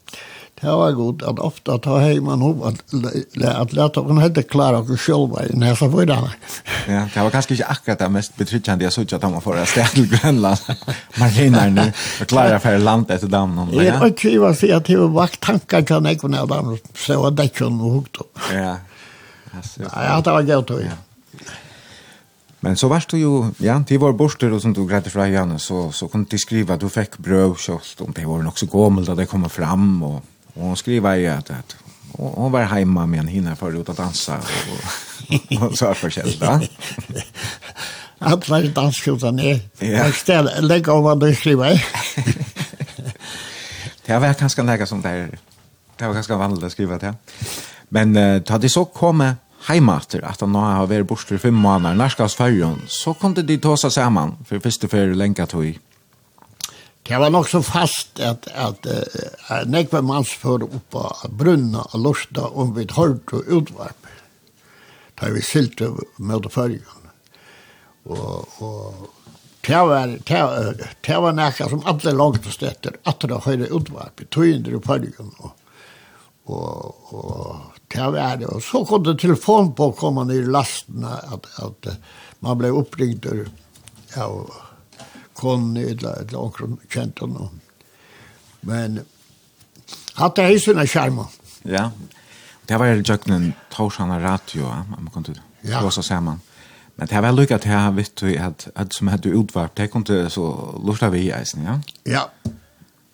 det var godt at ofte ta hei man hov at, at leta hon hette klare og sjølva i nesa vøydana. Ja, det var kanskje ikke akkurat det mest betryggende jeg så ikke at han var for å sted til Grønland. Man regner nu og klare for land etter damen. Jeg er ikke i kjiva si at det var vakt tanker til han ikke når han så var det ikke noe hukt. Ja, Nei, det var gøy, til. ja. Men så varst du jo, ja, de var borster og som du greide fra igjen, så, så kunne de skriva at du fikk brøv kjølt, om det var nok så gommel da det kom fram, og, og hun skriva i at, at og, hun var hemma med en hinne for ut å dansa, og, og, og så er forskjell da. (laughs) Alla var danskjotan er, ja. jeg stel, legg av hva du skriva i. Det var ganska nekka som det er, det var kanskje vanlig å skriva det, men uh, ta det så komme, heimater, at han nå har vært bort til fem måneder, nærskast færgen, så kom det de ta seg sammen, for første ferie lenge tog. Det var nok så fast at, at, at nekve mans for av brunna og lusta om vi hørt og utvarp. Da vi sylte med færgen. Og, og det var, det, det var nekka som alle langt og stetter, at det høyre utvarp, i tøyender i færgen og, og, og det var det. Og så kom det telefon på å komme ned i lasten at, at man ble oppringt av ja, konen eller, eller omkring kjent henne. Men hatt det i sine skjermer. Ja, det var jo jøkken Torshana Radio, man kunne ja. gå så sammen. Men det var lykket til jeg vet du at, at som hadde utvart, det kunne så lortet vi i eisen, ja? Ja.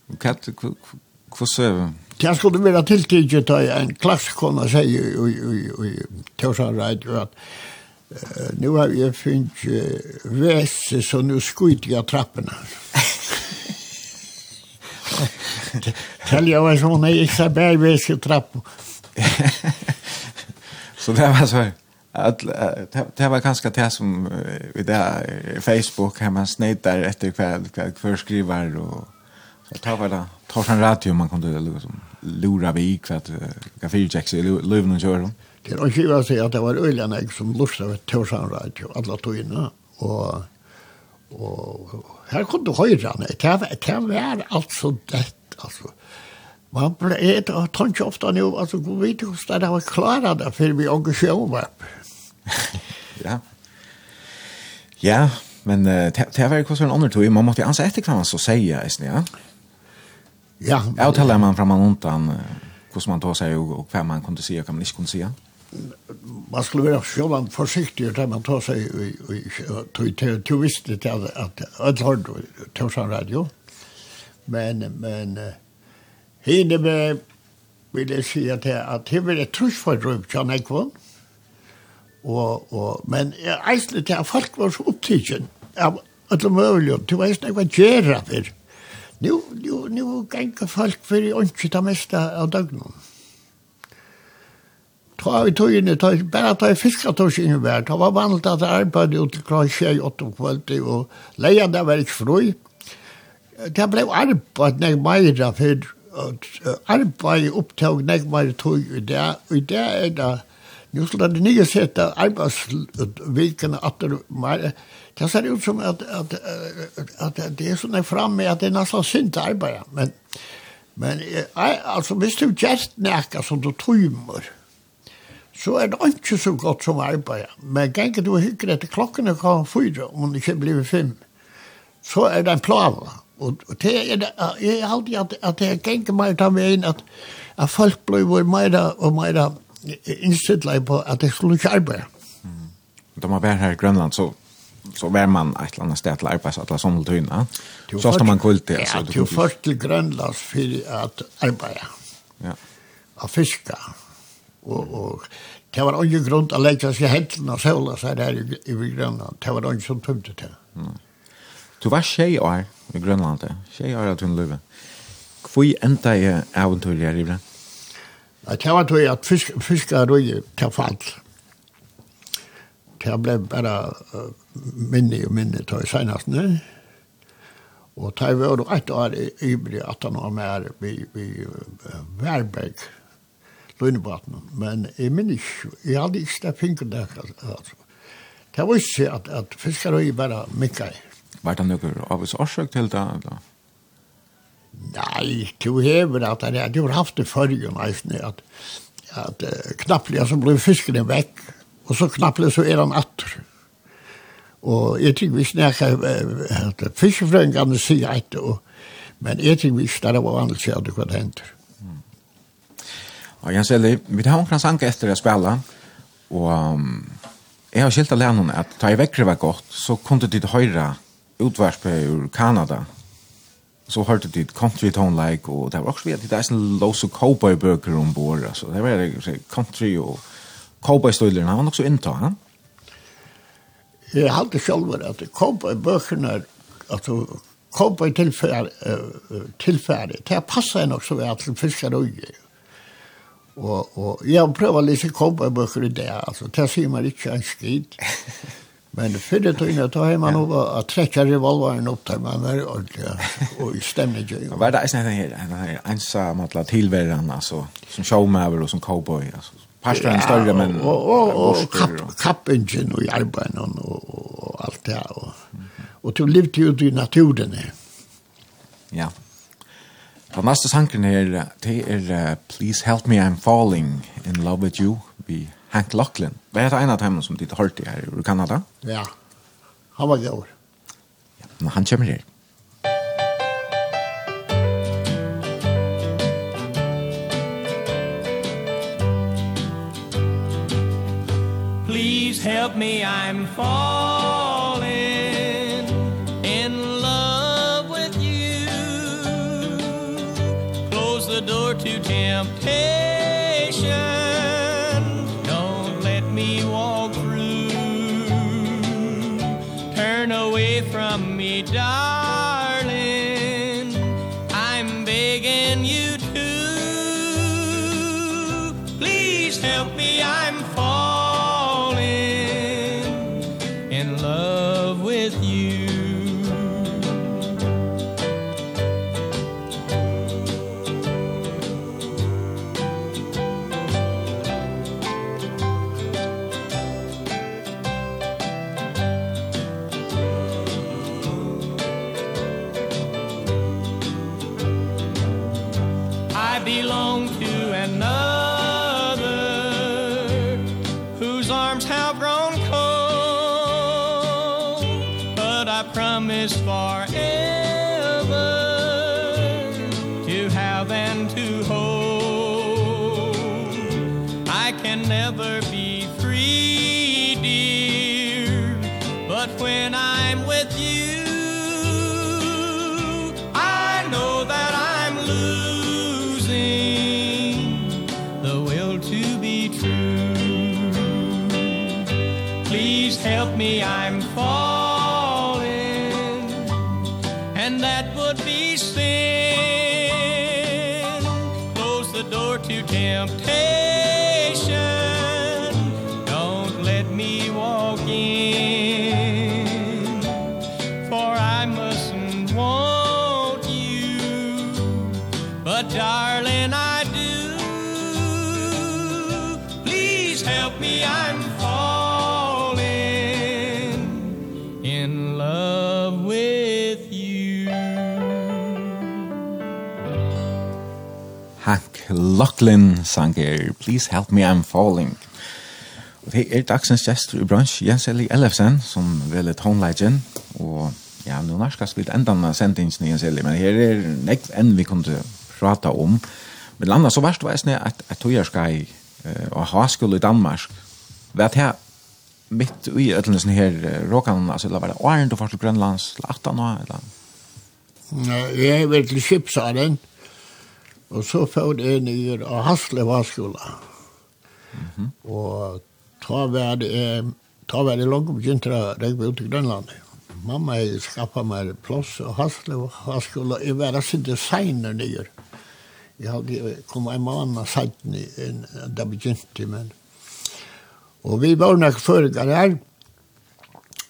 Hva, hva, hva, hva, Det skulle være tiltidig til en klassikon sier i i Tørsarreit, at nu har jeg finnet vese, så nu skjuter jeg trappene. Tell jeg var sånn, jeg ikke seg bare vese trappen. Så det var så att det var ganska det som i där Facebook kan man snäta efter kväll kväll för skrivar och så tar väl tar en radio man kunde det så lura vi kvart att kan fyrcheck så löven och kör dem. Det är ju att si at det var øyne jeg som lustet ved Torsan radio alle togene, og, og her kunne du höra nej det kan vara alltså det altså. man ble blev det tant ofta nu alltså gå vet du hvordan det var klara det, för vi engagerade var. Ja. Ja, men uh, det var ju kvar en annan tog. Man måste ansa efter kan man så säga, ja. Ja. Jag talar man fram och undan hur man tar sig och och vad man kunde se och vad man inte kunde se. Man skulle vara själv försiktig när man tar sig till till till visst det att att har tar sig radio. Men men hinner vi vill jag säga till att det blir ett truschfördrömt kan jag kvar. Och och men jag äslet att folk var så upptagen av att de möjligen, du vet inte vad jag gör Nu, nu, nu gengar folk fyrir ondsi ta mesta av døgnum. Ta vi tog tøyene, ta, bare ta i fiskatorsingen vær, Det var vanligt at arbeid ut til klar tjei åtta kvöldi og leia det var ikke frøy. Det blei arbeid nek meira fyrir arbeid opptag nek meira tøy i det, og i det er det Nu skulle det nye sette arbeidsvikene at det det ser ut som at, at, at, at det är såna framme at det er nesten synd arbeid, men men jeg, altså, hvis du just näka som du tøymer, så er det ikke så godt som arbeid, men gänge du hykker etter klokken er kan fyra om det ikke blir fem så er det en plan og, og det er det jeg har alltid at, at det gänge mig ta med inn at, at folk blir mer og mer inställt på at det skulle arbeta. Mm. De har vært her i Grønland, så så var man et eller annet sted til annat ställe till arbetsatlas som tøyne. Så ska man kvilt det. Ja, du først til Grönlands for att arbeide. Ja. Och fiske. Og, og det var ingen grunn til å sig seg hendene og sola seg der i, i Grønland. Det var ingen som tömde til. Mm. Du var tjej år i Grønland, Tjej år av hon Løve. Hvor enda er äventyr i livet? Det var då at fiska, fiska røy til fall. Det ble bare... Uh, minne og minne til senast nu. Og ta var et år i bli at han var med vi vi Värberg Lundbatten. Men i minne jeg hadde ikke det finket där Altså. Det var ikke at, at fiskere ju bare mykker. Var det något av oss orsak till det Eller? Nei, du hever at han hade ju haft det forrige, nesten, at, at, att knappliga så ble fiskene vekk, og så knappliga så er han attor. Og jeg tror vi snakker at fiskefrøyngene sier et, og, men jeg tror vi snakker hva andre sier at det kunne hente. Og Jens Eli, vi tar omkring sanke etter å spille, og um, jeg har skilt alene at da jeg vekker var godt, så kunne du til høyre utvarspet ur Kanada, så hørte de country tone like og det var også veldig det er sånn lås og cowboy bøker ombord, altså. Det var country og cowboy stilen han var nok så inntatt, han Jeg halte selv at det kom på bøkene, at det kom på tilfære, Det passet nok så vel til fiskerøye. Og, og og jeg prøver å lese kom på bøkene der, altså det sier man ikke en skid. (laughs) Men fyrir tøyna, da har man over å trekke revolveren opp til man er ordentlig, og i stemning. Hva er det eisen her, en her måtla tilverden, altså, som showmaver og som cowboy, altså? Pastan større, men... Og, og, og kapp, kappingen og i arbeidet og, og, alt det. Og, og du livet jo i naturen. Ja. Den neste sangen her, det er Please Help Me I'm Falling in Love With You vi Hank Lachlan. Det er en av dem som ditt i her i Kanada. Ja, han var gav. Ja, men han kommer her. help me, I'm falling. McLaughlin sanger Please Help Me I'm Falling. Og det er dagsens gestor i bransj, Jens Eli Ellefsen, som vel er tonelegen. Og ja, nå nærskast vi enda av sendingen, Jens Eli, men her er nekt enn vi kunne prata om. Men landa så verst var jeg at jeg tog jeg skal og ha skole i Danmark. Vet jeg, mitt i ødelsen her råkan, altså, la være åren du først til Grønlands, eller 18 år, eller? Jeg er vel til Kipsaren, og Og så får jeg nye av Hasle skola. Mm -hmm. Og ta var det, ta var det langt begynt å regne ut i Grønland. Mamma skaffa meg plass og Hasleva skola. Jeg var sin designer nye. Jeg hadde kommet en måned siden enn det begynte, men... Og vi var nok føringer her,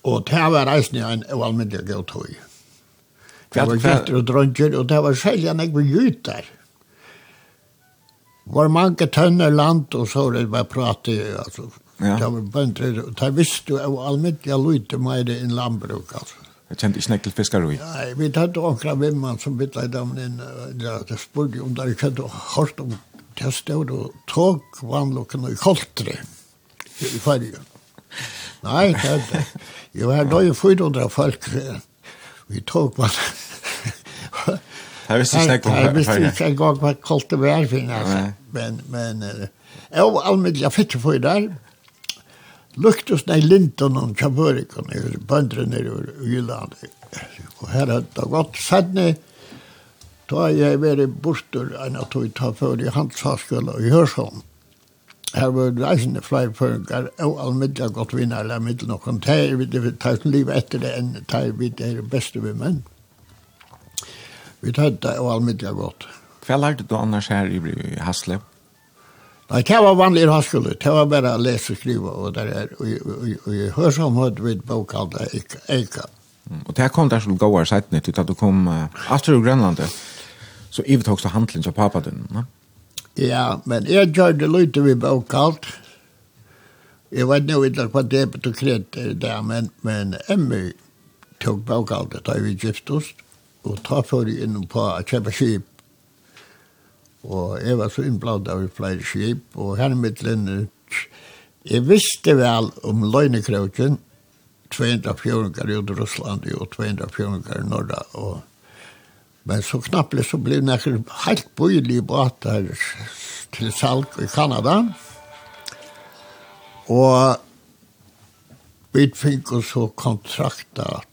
og det var reisende en valmyndig gøy tog. Det var kjenter og drønger, og det var selv en ekve var gjøyt var mange tønner land og så var det bare prate, altså. Ja. Det var bøndre, det visste jo av allmennelig lute mer enn landbruk, altså. Jeg kjente ikke nekkel fiskarui? Nei, vi tatt omkra vimman som bittla i damen inn, ja, det spurte om det, jeg kjente hørt om det stod og tog vannlokken i koltre i fargen. Nei, det er det. Jeg var da i 400 folk, vi tog vann, Jeg visste ikke om det. Jeg visste ikke en gang hva kaldt det var, altså. Men, men, jeg var almiddelig fitte for der. Luktes nei linton om kjabørikken, bøndre nere i Jylland. Og her hadde det gått sedne, da jeg var i borster, enn at vi tar for i handsaskjøla og Hørsholm. Her var reisende flere føringer, og allmiddelig godt vinner, eller middel noen teier, vi tar liv etter det enn teier vi det beste vi menn. Vi tar det og almiddelig godt. Hva lærte du annars her i Hasle? Nei, det var vanlig i høyskole. Det var bare å lese og skrive, og der er, og i hørsom høyde vi bokhandla Eika. Og det kom der som gå av seitene til at du kom uh, Astrid og Grønlandet, så i ivetokst av handelen til pappa din, ne? Ja, men jeg gjør det lite vi bokhandla, Jeg vet nå ikke hva det er på kred der, men, men Emmy tog bokhaltet da vi gifte oss. Og ta for jeg inn på å kjøpe skip. Og jeg var så innbladet av flere skip, og her i midtelen, jeg visste vel om løgnekrøkken, 200 fjøringer i Russland og 200 fjøringer i Norra. Og, men så knappt så blev det nekker helt bøylige båter til salg i Kanada. Og vi fikk så kontrakta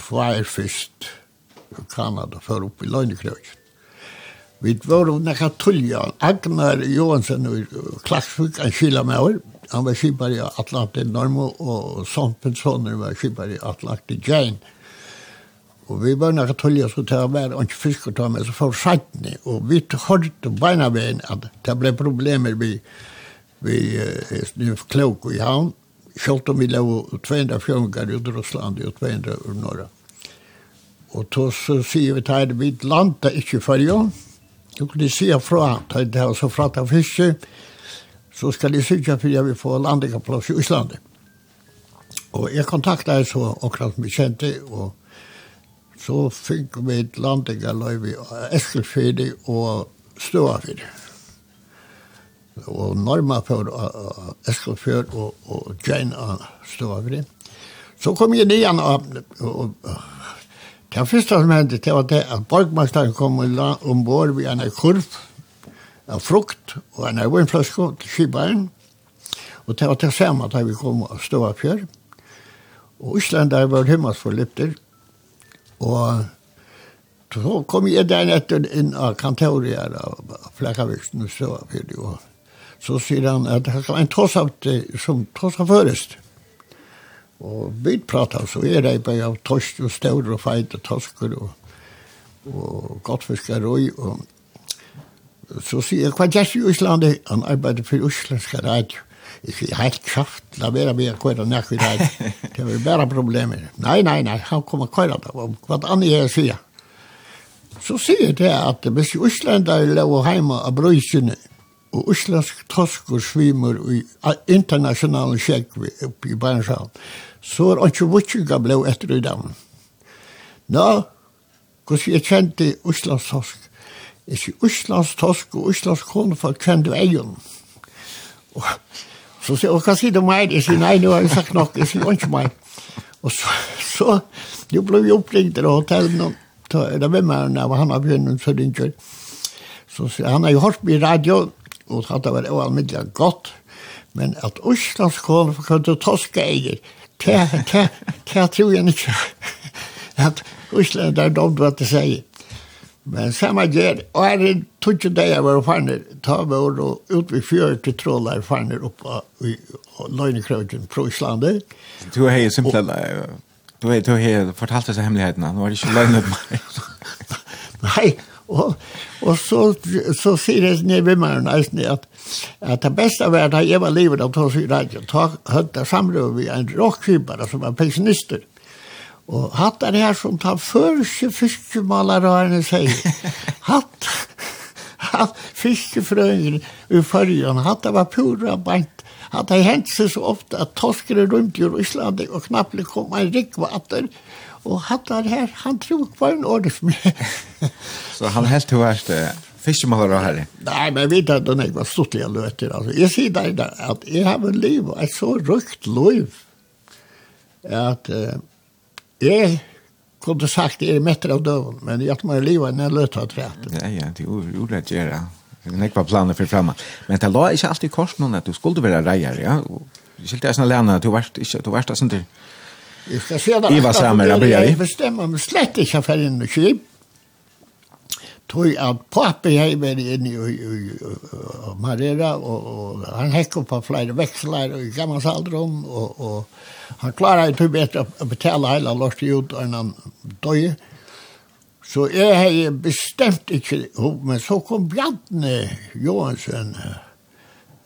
tvær først. Kanada för upp i Løgnekrøk. Vi var nekka tullja, Agnar Johansen och Klaksvik, en kila med år. Han var skipar i Atlantik Normo og Sompensson var skipar i Atlantik Jane. Og vi var nekka tullja, så til å være ikke fisk å ta med, så for sattni, Og vi hørte beina veien at det ble problemer vi, vi uh, klok i havn. Kjolt om vi lå 200 fjongar i Russland og 200 ur norra. Og då så sier vi til vi landa ikke for jo. Du kunne si fra, ta det her så fra ta fiske, så skal jeg sikre for jeg vil få landingaplass i Øslandet. Og jeg kontakta jeg så akkurat som vi kjente, og så fikk vi et landingaløyv i Eskilfjerde og Støafjerde. Og Norma for Eskilfjerde og, og Jane av Støafjerde. Så kom jeg nyan og, og, og Det første som hendte, det var det at borgmesteren kom ombord ved en kurv av frukt og en vinflaske til Skibaren. Og det var det samme da vi kom og stod av Ståafjør. Og Islandar var himmels for lypter. Og så kom jeg der etter inn av kantorier av Flekkaviksen og Ståafjør. Og så sier han at det var en tosaft som tosaførest. Mm Og vi pratar så er det bare av torsk og stør og feit og tosker og, og godtfisker og, og så sier jeg, hva gjør du i Øslandi? Han arbeider for Øslandske radio. Jeg sier, helt kraft, la være med å køre ned i radio. (laughs) Det var bare problemer. Nei, nei, nei, han kommer køre det. Hva annet jeg sier? Så sier jeg det at hvis Øslanda er lov hjemme av brøysene, og Øslandsk og svimer i internasjonale sjekk oppe i Bernshavn, så er ikke vuttjenga blei etter i dem. Nå, hvordan jeg kjente Øslandstosk, ikke Øslandstosk og Øslandsk konefag kjente egen. Og så sier jeg, hva sier du meg? Jeg sier, nei, nå har jeg sagt nok, jeg sier ikke meg. Og så, så, jo ble vi oppringt i hotellet, og da er det med meg, når han har begynt, så ringer Så sier han har jo hørt meg i radio, og det hadde vært almiddelig godt, men at Øslandsk konefag kunne toske eget, det tror jeg jag inte att er dumt hva det sier. Men samme gjør, og er det tutsi där jeg var fannet, ta vi og ut vid fjør til trådler fannet opp i Løgnekrøkken fra Islandet. Du har jo simpelthen, du har, du har fortalt disse hemmelighetene, nå er det ikke løgnet meg. Nei, og Og så, så sier jeg ned ved meg nesten at, at det beste var at jeg var livet av Tås i radio. Ta høyde samråd vi en råkkjøpere som var pensjonister. Og hatt er det her som tar første fiskemalerne sier. (laughs) Hatt, hatt fiskefrøyene i fargen, Hatt det var pura bant. Hatt det hendt seg så ofte at toskere rundt i Russland og knapplig kom en rikvater. Hatt Og han var her, han trodde på en året for meg. (laughs) Så han helt til hvert fiskemåler og herre? Nei, men jeg vet at han var stort stortlige løter. Altså, jeg sier der, da, at jeg har en liv, et så rukt liv, at uh, jeg kunne sagt jeg er mettere av døven, men jeg må leve enn jeg løter av træet. Ja, ja, det er jo urett gjøre. Det er var planer for fremme. Men det la ikke alltid kors noen at du skulle være reier, ja? Skilte jeg sånn alene, du var ikke, du varst da sånn til Jeg skal se det. Iva Samer, jeg blir. Jeg Jeg bestemmer meg slett ikke for en kjip. Tog at pappa jeg var inne i, Marera, og, og han hekk på flere veksler i og gammalsaldrum, og, og han klarer ikke bedre å betale hele lort ut enn han døg. Så jeg har bestemt ikke, men så kom Bjartne Johansen,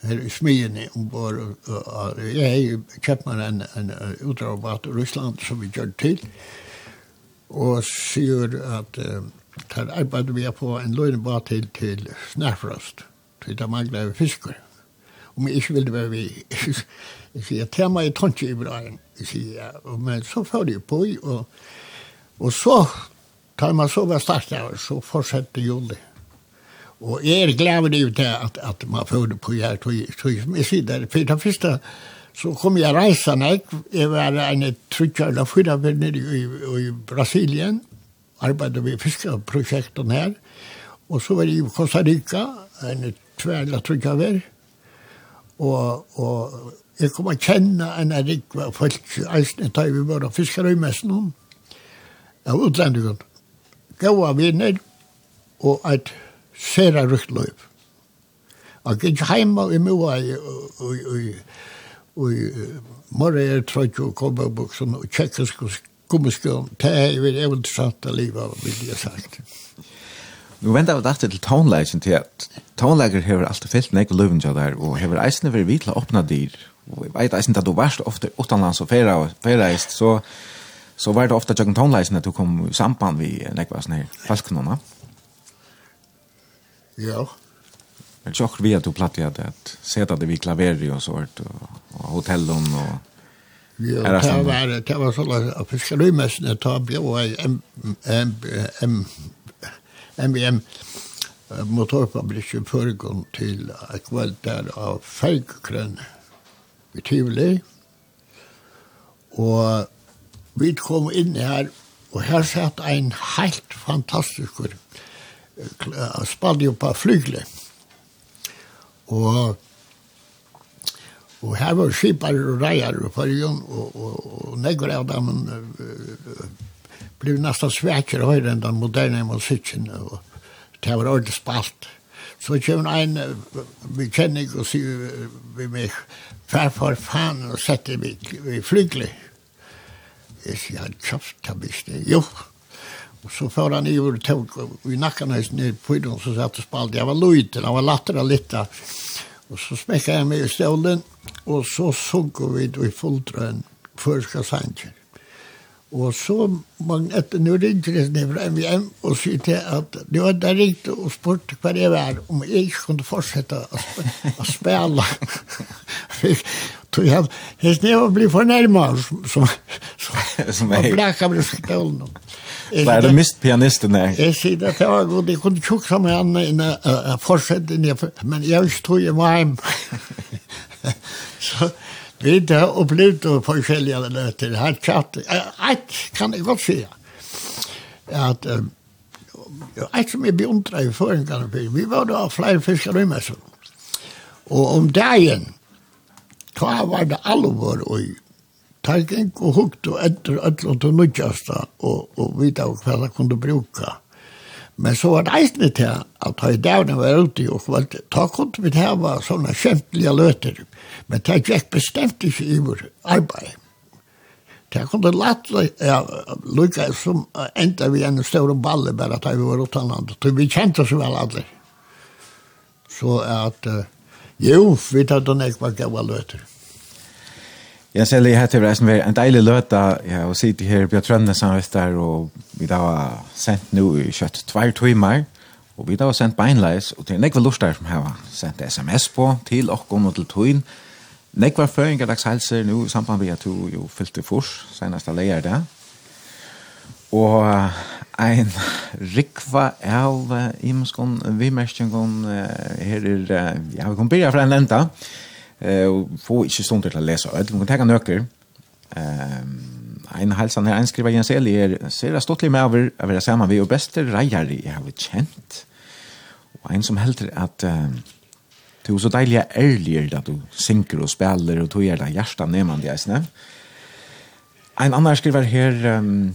her i smien ombord. Jeg har ju köpt mig en, en utdragbat i Russland som vi gjør til. Og sier at uh, där arbeider vi på en lönebat til til snærfrost. Til det mangler vi fisker. Om jeg ikke ville være vi. Jeg (laughs) sier, ta mig i tonti i bragen. Jag säger, men så får jeg på. Og, og så tar man så var startet, så fortsätter julen. Og jeg er glad över det at, at man förde på her, jag jeg sier sidor. For det første så kom jeg resa när jag var en tryckare eller fyra nede i, i Brasilien. Arbetade med fiskeprosjekten her, og så var jeg i Costa Rica, en tvärla tryckare. og, og jeg kom å kjenne en av rikva folk, eisne, tar vi bara fiskere i mässan. Jag var utländigen. vinner, og et ett sera rukt løyp. Og gikk heima i mua i, i, i, i morra er trøyt og kobba buksen og tjekkisk og skummiskjøn. Det er jo et evigt av livet, vil jeg sagt. Nu venter vi dette til tonelagen til at tonelager har alltid fyllt nek og løvnja der, og har eisene vært å åpna dyr, og jeg vet eisene at du varst ofte utanlands og ferreist, så, så var det ofte tjøkken tonelagen at du kom i samband vi nekva sånne her falsknåna. Ja. Ja. Men tjock vi att du plattade att sätta det vid klaveri och sånt och, och hotellen och Ja, det var det var så att fiskerimässan ta blå en en en MBM motorfabrikken førgon til et kveld der av feigkrønn i Tivoli. Og vi kom inn her, og her satt ein helt fantastisk han spalte jo på flygle. Og, og her var skipar og reier i fargen, og, og, og negre av dem uh, ble nesten svekker høyre enn den moderne musikken, og det var ordentlig spalt. Så kommer en uh, bekjenning og sier vi meg, hvorfor faen setter vi, vi flygelig? Jeg sier, han kjøpt, han visste, jo. Jo. Och så får han över och tog och i nacken höst ner på den så satt och spalde. Jag var lojten, han var lattare lite. Och så smäckade jag mig i stålen. och så såg vi då i fulltrön förska sanker. Och så man ett nu ringde det ner från MVM och så till att det var där rikt och sport kvar det var om jag kunde fortsätta att spela. Så jag, häst det var bli för som, som som som jag blev stolen. Nei, det mist pianisten, nei. Jeg sier det, det var god, jeg kunne tjukka med han inne, uh, fortsette, men jeg visste tog jeg var hjem. (laughs) Så vi da opplevde forskjellige løter. Her tjatt, et kan jeg godt si, at um, eit som jeg beundret i føringene, vi var da flere fiskere i messen, Og om dagen, da var det alvor og tar gikk og hukt og etter alt og til nødgjasta og, og vita hva det kunne bruka. Men så var det eisne til at da i dagene var ute og kvalt, ta kunne vi til å sånne kjempelige løter, men ta gikk bestemt ikke i vår arbeid. Ta kunne latt ja, lukka som enda vi en større balle bare ta vi var utanland, så vi kjente oss vel alle. Så at, uh, jo, vi tar den ekva gav løter. Jeg ser litt här till resten var en deilig løte Ja, och sitter her på Trønne som er der, og vi da har sendt nå i kjøtt två timer, og vi da har sendt beinleis og det är nekva der som har sendt sms på til och og til tøyen. tøyn. Nekva føringar dags helser nå, i samband med at du jo fyllte fors senest av leier det. Og ein rikva av imenskon vimerskjengon her er, ja, vi kan byrja fra en lenta. Ja Eh och få inte stund till att läsa öll. Man kan ta nöcker Ehm en halsan här inskriva Jens Eli är ser stottlig med över över samma vi och bästa rejare i har känt. Och en som helt att Du så deilig ærligere da du synker og spiller og tog er da hjertet nemande jeg snøv. En annan skriver her, um,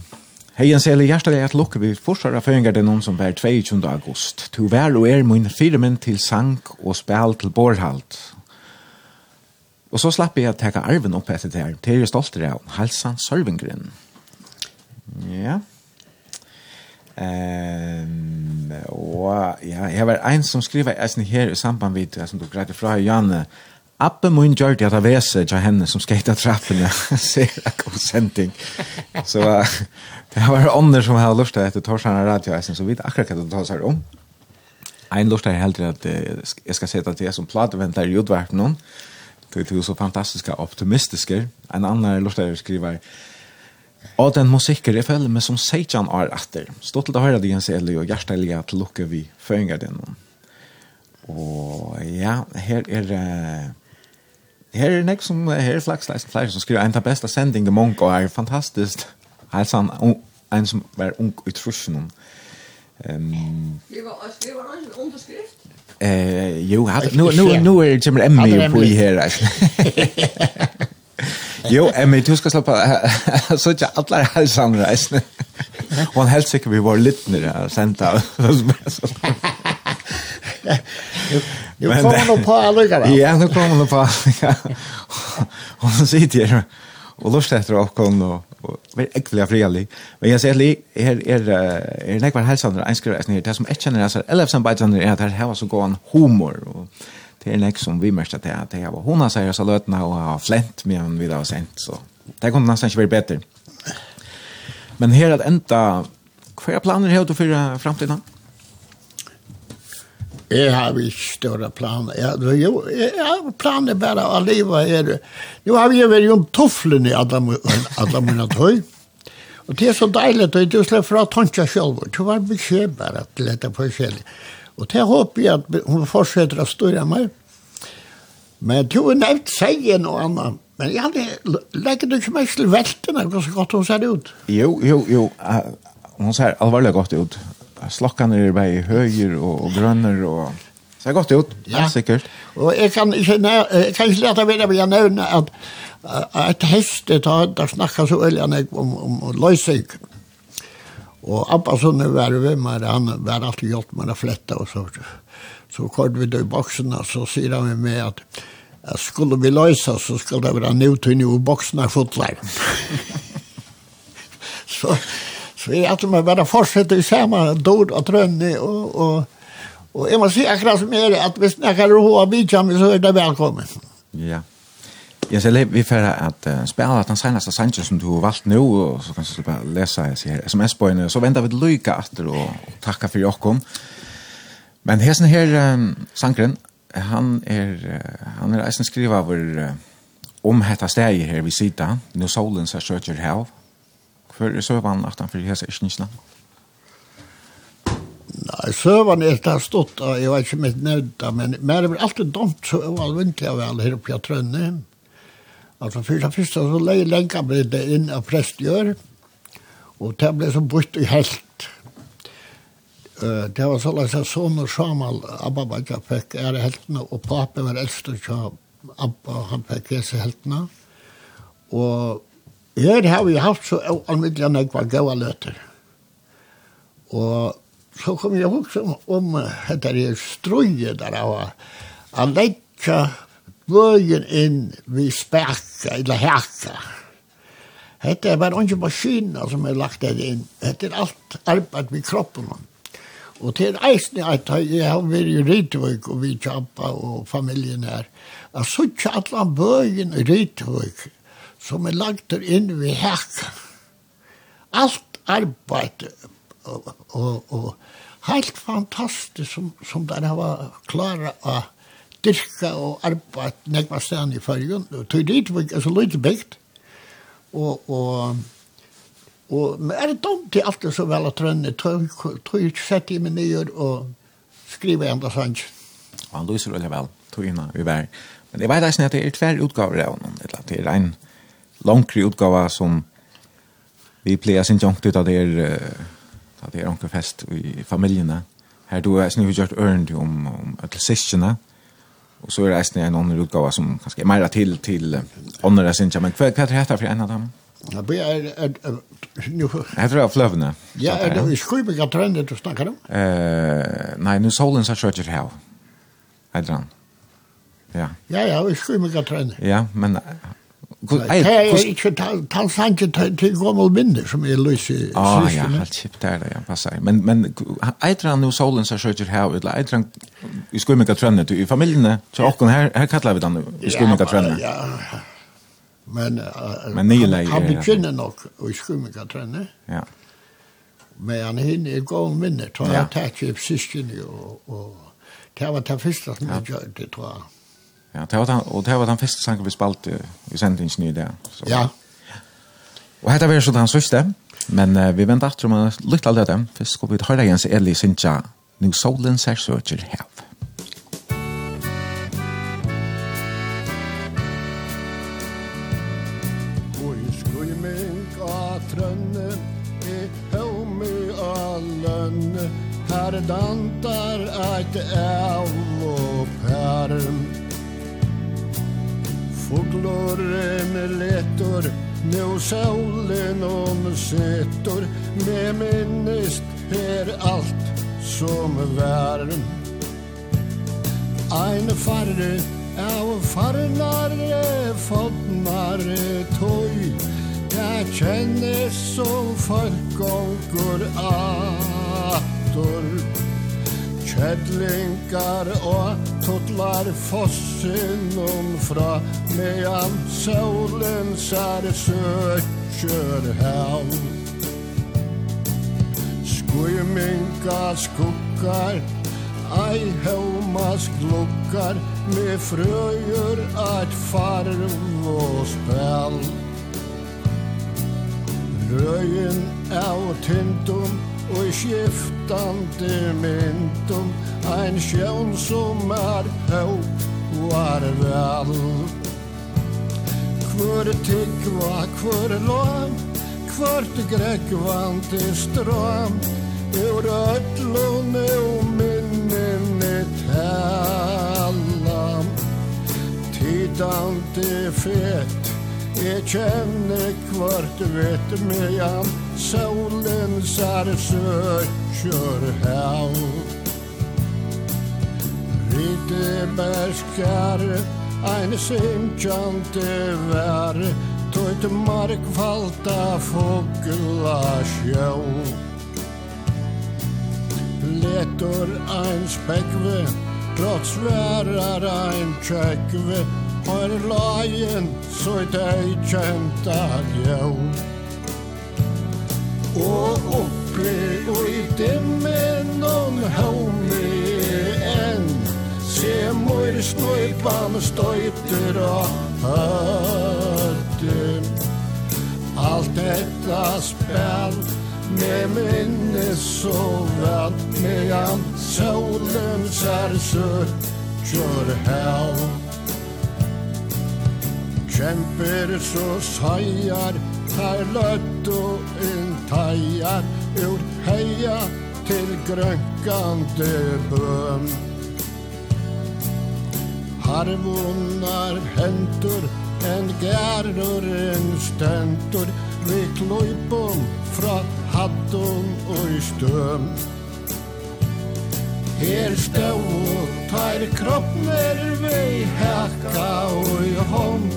Hei, Jens Eli, hjertet er at lukke vi fortsatt av føringer det noen som er 22. august. Du vær og er min firemen til sang og spil til borhalt, Og så slapp jeg å teka arven opp etter det her. Det er jeg stolt av. Halsan Sørvingren. Ja. Um, og ja, jeg var en som skriver eisen her i samband med det som du greit fra Janne. Appen mun gjør det at jeg vese til henne som skate trappen. (laughs) Jeg ser det god sending. Så det var ånder som har luftet etter Torsjana Radio eisen, så vidt akkurat hva du tar seg om. Ein luftet er heldig at jeg skal sette til jeg som plateventer i utverk noen. Du är så fantastiska optimistiska. En annan lortare skriver Og den musikker er følge med som Seijan er etter. Stå til å høre det Jens Eli og hjertelig at lukke vi føringer din. Og ja, her er her er nek som her er flaksleis flere som skriver en av beste sending de monk og er fantastisk. Helsan, en som var ung i trusjonen. Um, vi var, vi var en underskrift. Eh, jo, hade, nu, nu, nu är det som Emmy på i här. (laughs) jo, Emmy, du ska släppa (laughs) så att jag alla här samreisen. (laughs) Hon helt säkert vi var lite när jag sent av. Nu kommer hon på alliga Ja, nu kommer hon på alliga. Hon sitter här och lustar efter avkomna och var äckliga friali. Men jag säger li är är är nekvar hälsan en skriver snir det som ett känner alltså elefsen bitan är att här var så går en humor och det är nek som vi mest att det jag var hon säger så lötna och har flänt med en vidare sent så det kommer nästan inte bli bättre. Men här att ända kvar planer här då för framtiden. Jeg har ikke større planer. Jeg, jo, jeg har planer bare å leve her. Jo, har vi vært om tufflen i alle, alle mine tøy. Og det er så deilig, og du slipper fra tønka selv. Du var beskjed bare til dette forskjellig. Og det håper jeg at hun fortsetter å større meg. Men du har nevnt seg og annet. Men jeg hadde legget ikke mest til veltene, hvor så godt hun ser ut. Jo, jo, jo. Hun ser alvorlig godt ut slokkene er bare høyer og, og grønner og... Så det er godt gjort, ja. sikkert. Og jeg kan ikke, jeg kan ikke lete videre, men jeg nevner at et heste, da snakker så øyne om, om, om løsning. Og Abbasun var ved meg, han var alltid gjort med å flette og så. Så kort vi til boksen, og så sier han med at skulle vi løse, så skulle det være nødt til å boksen er fotler. (laughs) så Så jeg tror man bare fortsetter i samme dord og trønne, og, og, og jeg må si akkurat som er at hvis jeg kan roe av bidkjemme så er det velkommen. Ja. Jeg ser litt vi får at uh, spela at den senaste sannsyn som du har valgt nå, og så kan du bare lese her sms-bøyene, så venter vi til lykke etter og, og takke for jokken. Men hesten her, um, Sankren, han er, uh, han er eisen skriva over uh, om hetta stegi her vi sida, nu solen ser søtjer hav, for søvann at han fyrir hese i Kynnsland? Nei, søvann er det stått, jeg vet ikke om jeg nevnte, men det er alltid dumt søvann, vant jeg vel her oppe i Trønne. Altså, for det første så leie lenka med det inn av prestgjør, og det ble så bort i helt. Det var så langt at sånn og Samal Ababadja fikk ære heltene, og papen var eldst og Abba, han fikk hese heltene. Og Her har vi haft så almiddelig enn jeg var gøy løter. Og så kom jeg også om, om dette er strøye der av å legge bøyen inn ved spekka eller hekka. Dette er bare ikke maskiner som er lagt det inn. Dette er alt arbeid med kroppen. Og til eisen at jeg har vært i Rytvøk og vi kjappa og familien her. Jeg så ikke alle bøyen i Rytvøk som er lagt der inn ved hek. Alt arbeid og, og, og helt fantastisk som, som der har klare å dyrka og arbeid nekva stedan i fyrjun. Tøy dit var så lite bygd. Og, og, og men er det dumt til alt det så vel at trønne tøy sett i menyer og skriva enda sanns. Han lyser veldig vel, tog inn i vær. Men jeg vet ikke at det er tver utgaver av noen, eller at det er en långkrig utgåva som vi plejer sin jonkt ut av det er att det är onkel fest i familjerna. Her du er snuvigt gjort örnd om om atlasischerna. og så er det en annen utgåva som kanskje er mer til til andra sin men hva, kvar heter for en av dem. Ja, det er... er, er nu jeg tror det er fløvende. Ja, er det är skriva gatrende att snacka om. Uh, nei, nu solen så kör her. här. Heter han. Ja. Ja, ja, vi skriva gatrende. Ja, men Det er ikke talsanke til gammel minner som er løs i Ah, ja, helt kjipt er det, ja, passer. Men, men eitre han jo solen seg sjøker her, eller eitre han i skummika trønne, du, i familiene, så okken her, her kallar vi den i skummika trønne. Ja, ja. Men, uh, men han, han begynner nok i skummika trønne. Ja. Men han hinner i gammel minner, tror jeg, takk i psysken, og, og det var det første som jeg gjør det, tror jeg. Ja, det var den, og det var den første sangen vi spalte i sendingen i det. Så. Ja. Og dette var så den sørste, men uh, vi venter etter om å lytte alt dette. Først skal vi høre igjen så Eli Sintja, «Nu solen ser søker hev». Her dantar eit av Fåglorren letor Nu solen om setor Med minnest her alt som värm Ein farre av farnare Fåttnare tøy. Jeg kjenner som folk og går attor Kjellingar og tutlar fossinum fra mean solen sær søkjør hav Skuiminga skukkar Ei helmas glukkar Me frøyur at farv og spel. Røyen av tindum og skiftande myndum ein sjøvn som er hau var er vel. Hvor tykva, hvor lov Hvort grekvante stram Ur ötlone og minnene tala Tidante fett Jeg kjenner kvart vet meg solen sær søkjør här Rite bärskar ein semkjante vær. Tøyt mark falta fogla sjau Letur ein spekve Trots værar ein tjekve Og er lagen så det ei kjenta ljau Og oppe og i dimmen noen havner enn se mor snøypan støyter og høtten Alt detta spel med minnes så vel Medan solen sær ser kjør hell Kjemper så seier Her løtto en teier Ur heia til grønkande bøm Har vunnar hentur En gærur en stentur Vi kløypum fra hattun og i støm. Her stau Tær kroppner vi hekka og i hånd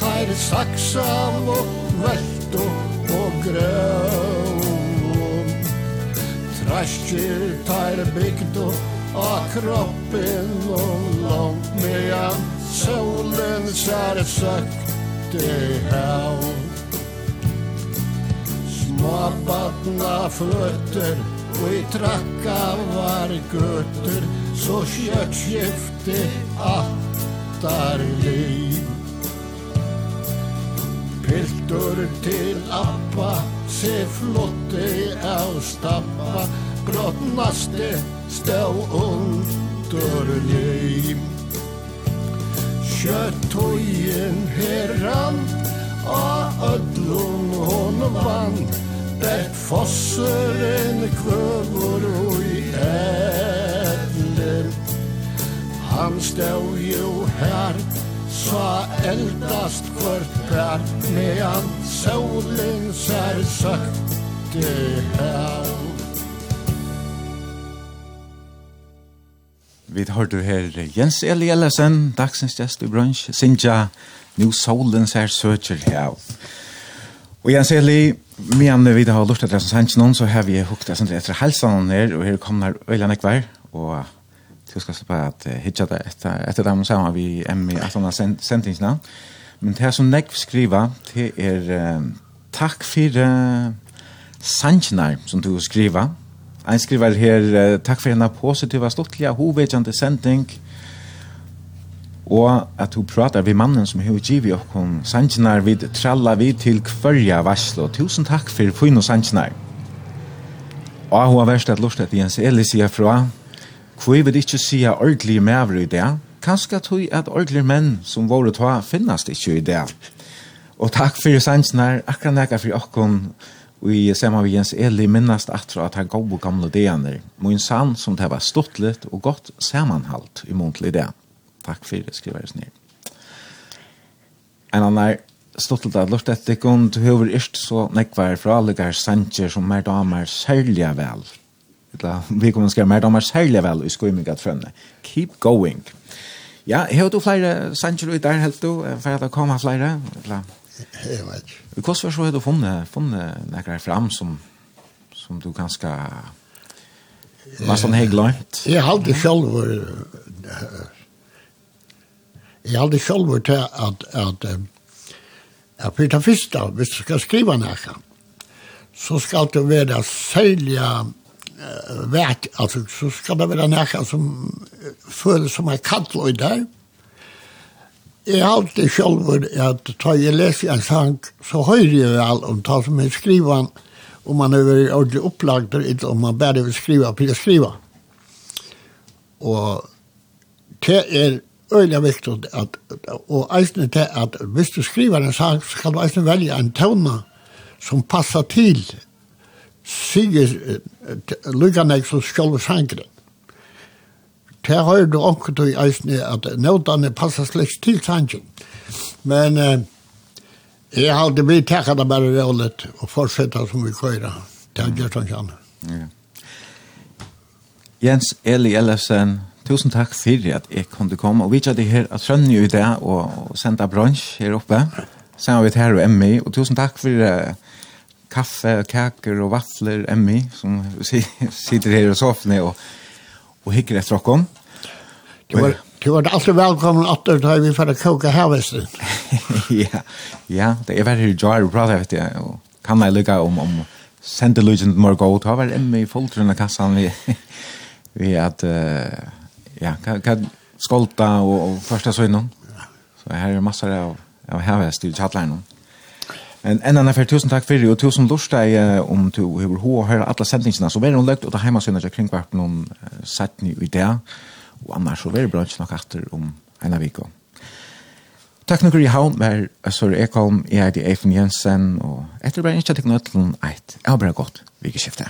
Tær saksa og svølt og, og grøv Traskir tar bygd og av kroppen og langt medan solen sær søkt søkte hav. Badna fløtter og i trakka var gutter så kjøtt skifte attar liv. Piltur til appa, se flotte av stappa, brottnaste stau under ljum. Kjøtt hoien herran, a ödlun hon vann, Bert fosseren en og i ädle. Han stau jo här, så eldast kvart brætt medan solen sær søkte her Vi hørte her Jens Eli Ellesen, dagsens gjest i brunch, Sinja, nu solen sær søker her. Og Jens Eli, men vi har lurt etter som noen, så har vi hukt etter halsen her, og her kommer Øyland Ekvær, og Du ska på att hitja det etter, etter dem sammen har vi Emmy att han har sent Men det här som Nekv skriva, det är uh, tack för uh, sanjnar som du skriva. Ein skriver her, takk for henne positiva, sluttliga, hovedkjente sending, og at hun pratar vi mannen som har givet og hun vid, tralla vi til kvørja varslo. Tusen takk for fin og sanjinar. Og hun har vært at lustet Jens Eli sier fra, Hvor vil ikke sija at ordentlige maver i det? Kanskje tog at ordentlige menn som våre ta finnes ikke i det. Og takk for sannsnar, akkurat nægge for åkken, vi ser samme vi Jens Eli minnast atra at han gav og gamle deaner, og sann som det var stortlet og godt samanhalt i muntlig det. Takk for det, skriver jeg snill. En annen stortlet at lort etter kun til høver yrt så nekvar fra alle sannsjer som mer damer særlig vel Eller, vi kommer skriva mer, damer særlig vel i skumming at frønne. Keep going. Ja, har du flere sanger ut der, helt du, for at det kommer flere? Eller? Jeg vet ikke. Hvordan var så har du funnet, funnet noen fram som, som du ganske... Nästan helt glömt. Jag hade själv jag hade själv varit att att at på det första, hvis du skal skriva näka, så ska det vara sälja uh, verk, altså, så skal det være nästan som uh, føles som en kattloj der. Jeg har alltid själv at ta jeg leser en sang så höjer jeg vel om ta som jeg skriver om man er ordentligt upplagt och inte om man bara vill skriva å skriva. Og det er øyelig viktig at, og eisne det at hvis du skriver en sang så skal du eisne velge en tona som passar till sier lykkanek som skjolver sangren. Det har du også til eisne at nødane passer slik til sangren. Men eh, jeg har aldri blitt takket det bare rålet og fortsette som vi køyre. Det har gjort han kjenne. Ja. Jens Eli Ellefsen, tusen takk for at jeg kunne komme. Og vi kjører her at Trønne i det og, og sende bransj her oppe. Sammen med her og Emmy. Og tusen takk for uh, kaffe kaker og vafler, Emmy, som sitter her i soffene og, og hikker etter dere. Du var, du var alltid velkommen at du tar vi for å koke her, ja, ja, det er veldig jar og prater, vet jeg, og kan jeg lykke om, om sende lykken til morgen, ta hver Emmy i fulltrunn av kassan vi, (laughs) vi at, uh, ja, kan, kan skolta og, og første søgnen. Så her er massor av, av hevest i kjattleinen. Men en annan för tusen tack för det och tusen lustar jag om du hur hur hör alla sändningarna så blir hon läggt ta hemma synas jag kring vart någon satt ni i där och annars så blir det bra att snacka efter om en vecka. Tack nog i haun, mer Sør Ekholm, jeg er Eifen Jensen, og etter bare ikke til ett. eit, jeg har bare gått vikeskiftet.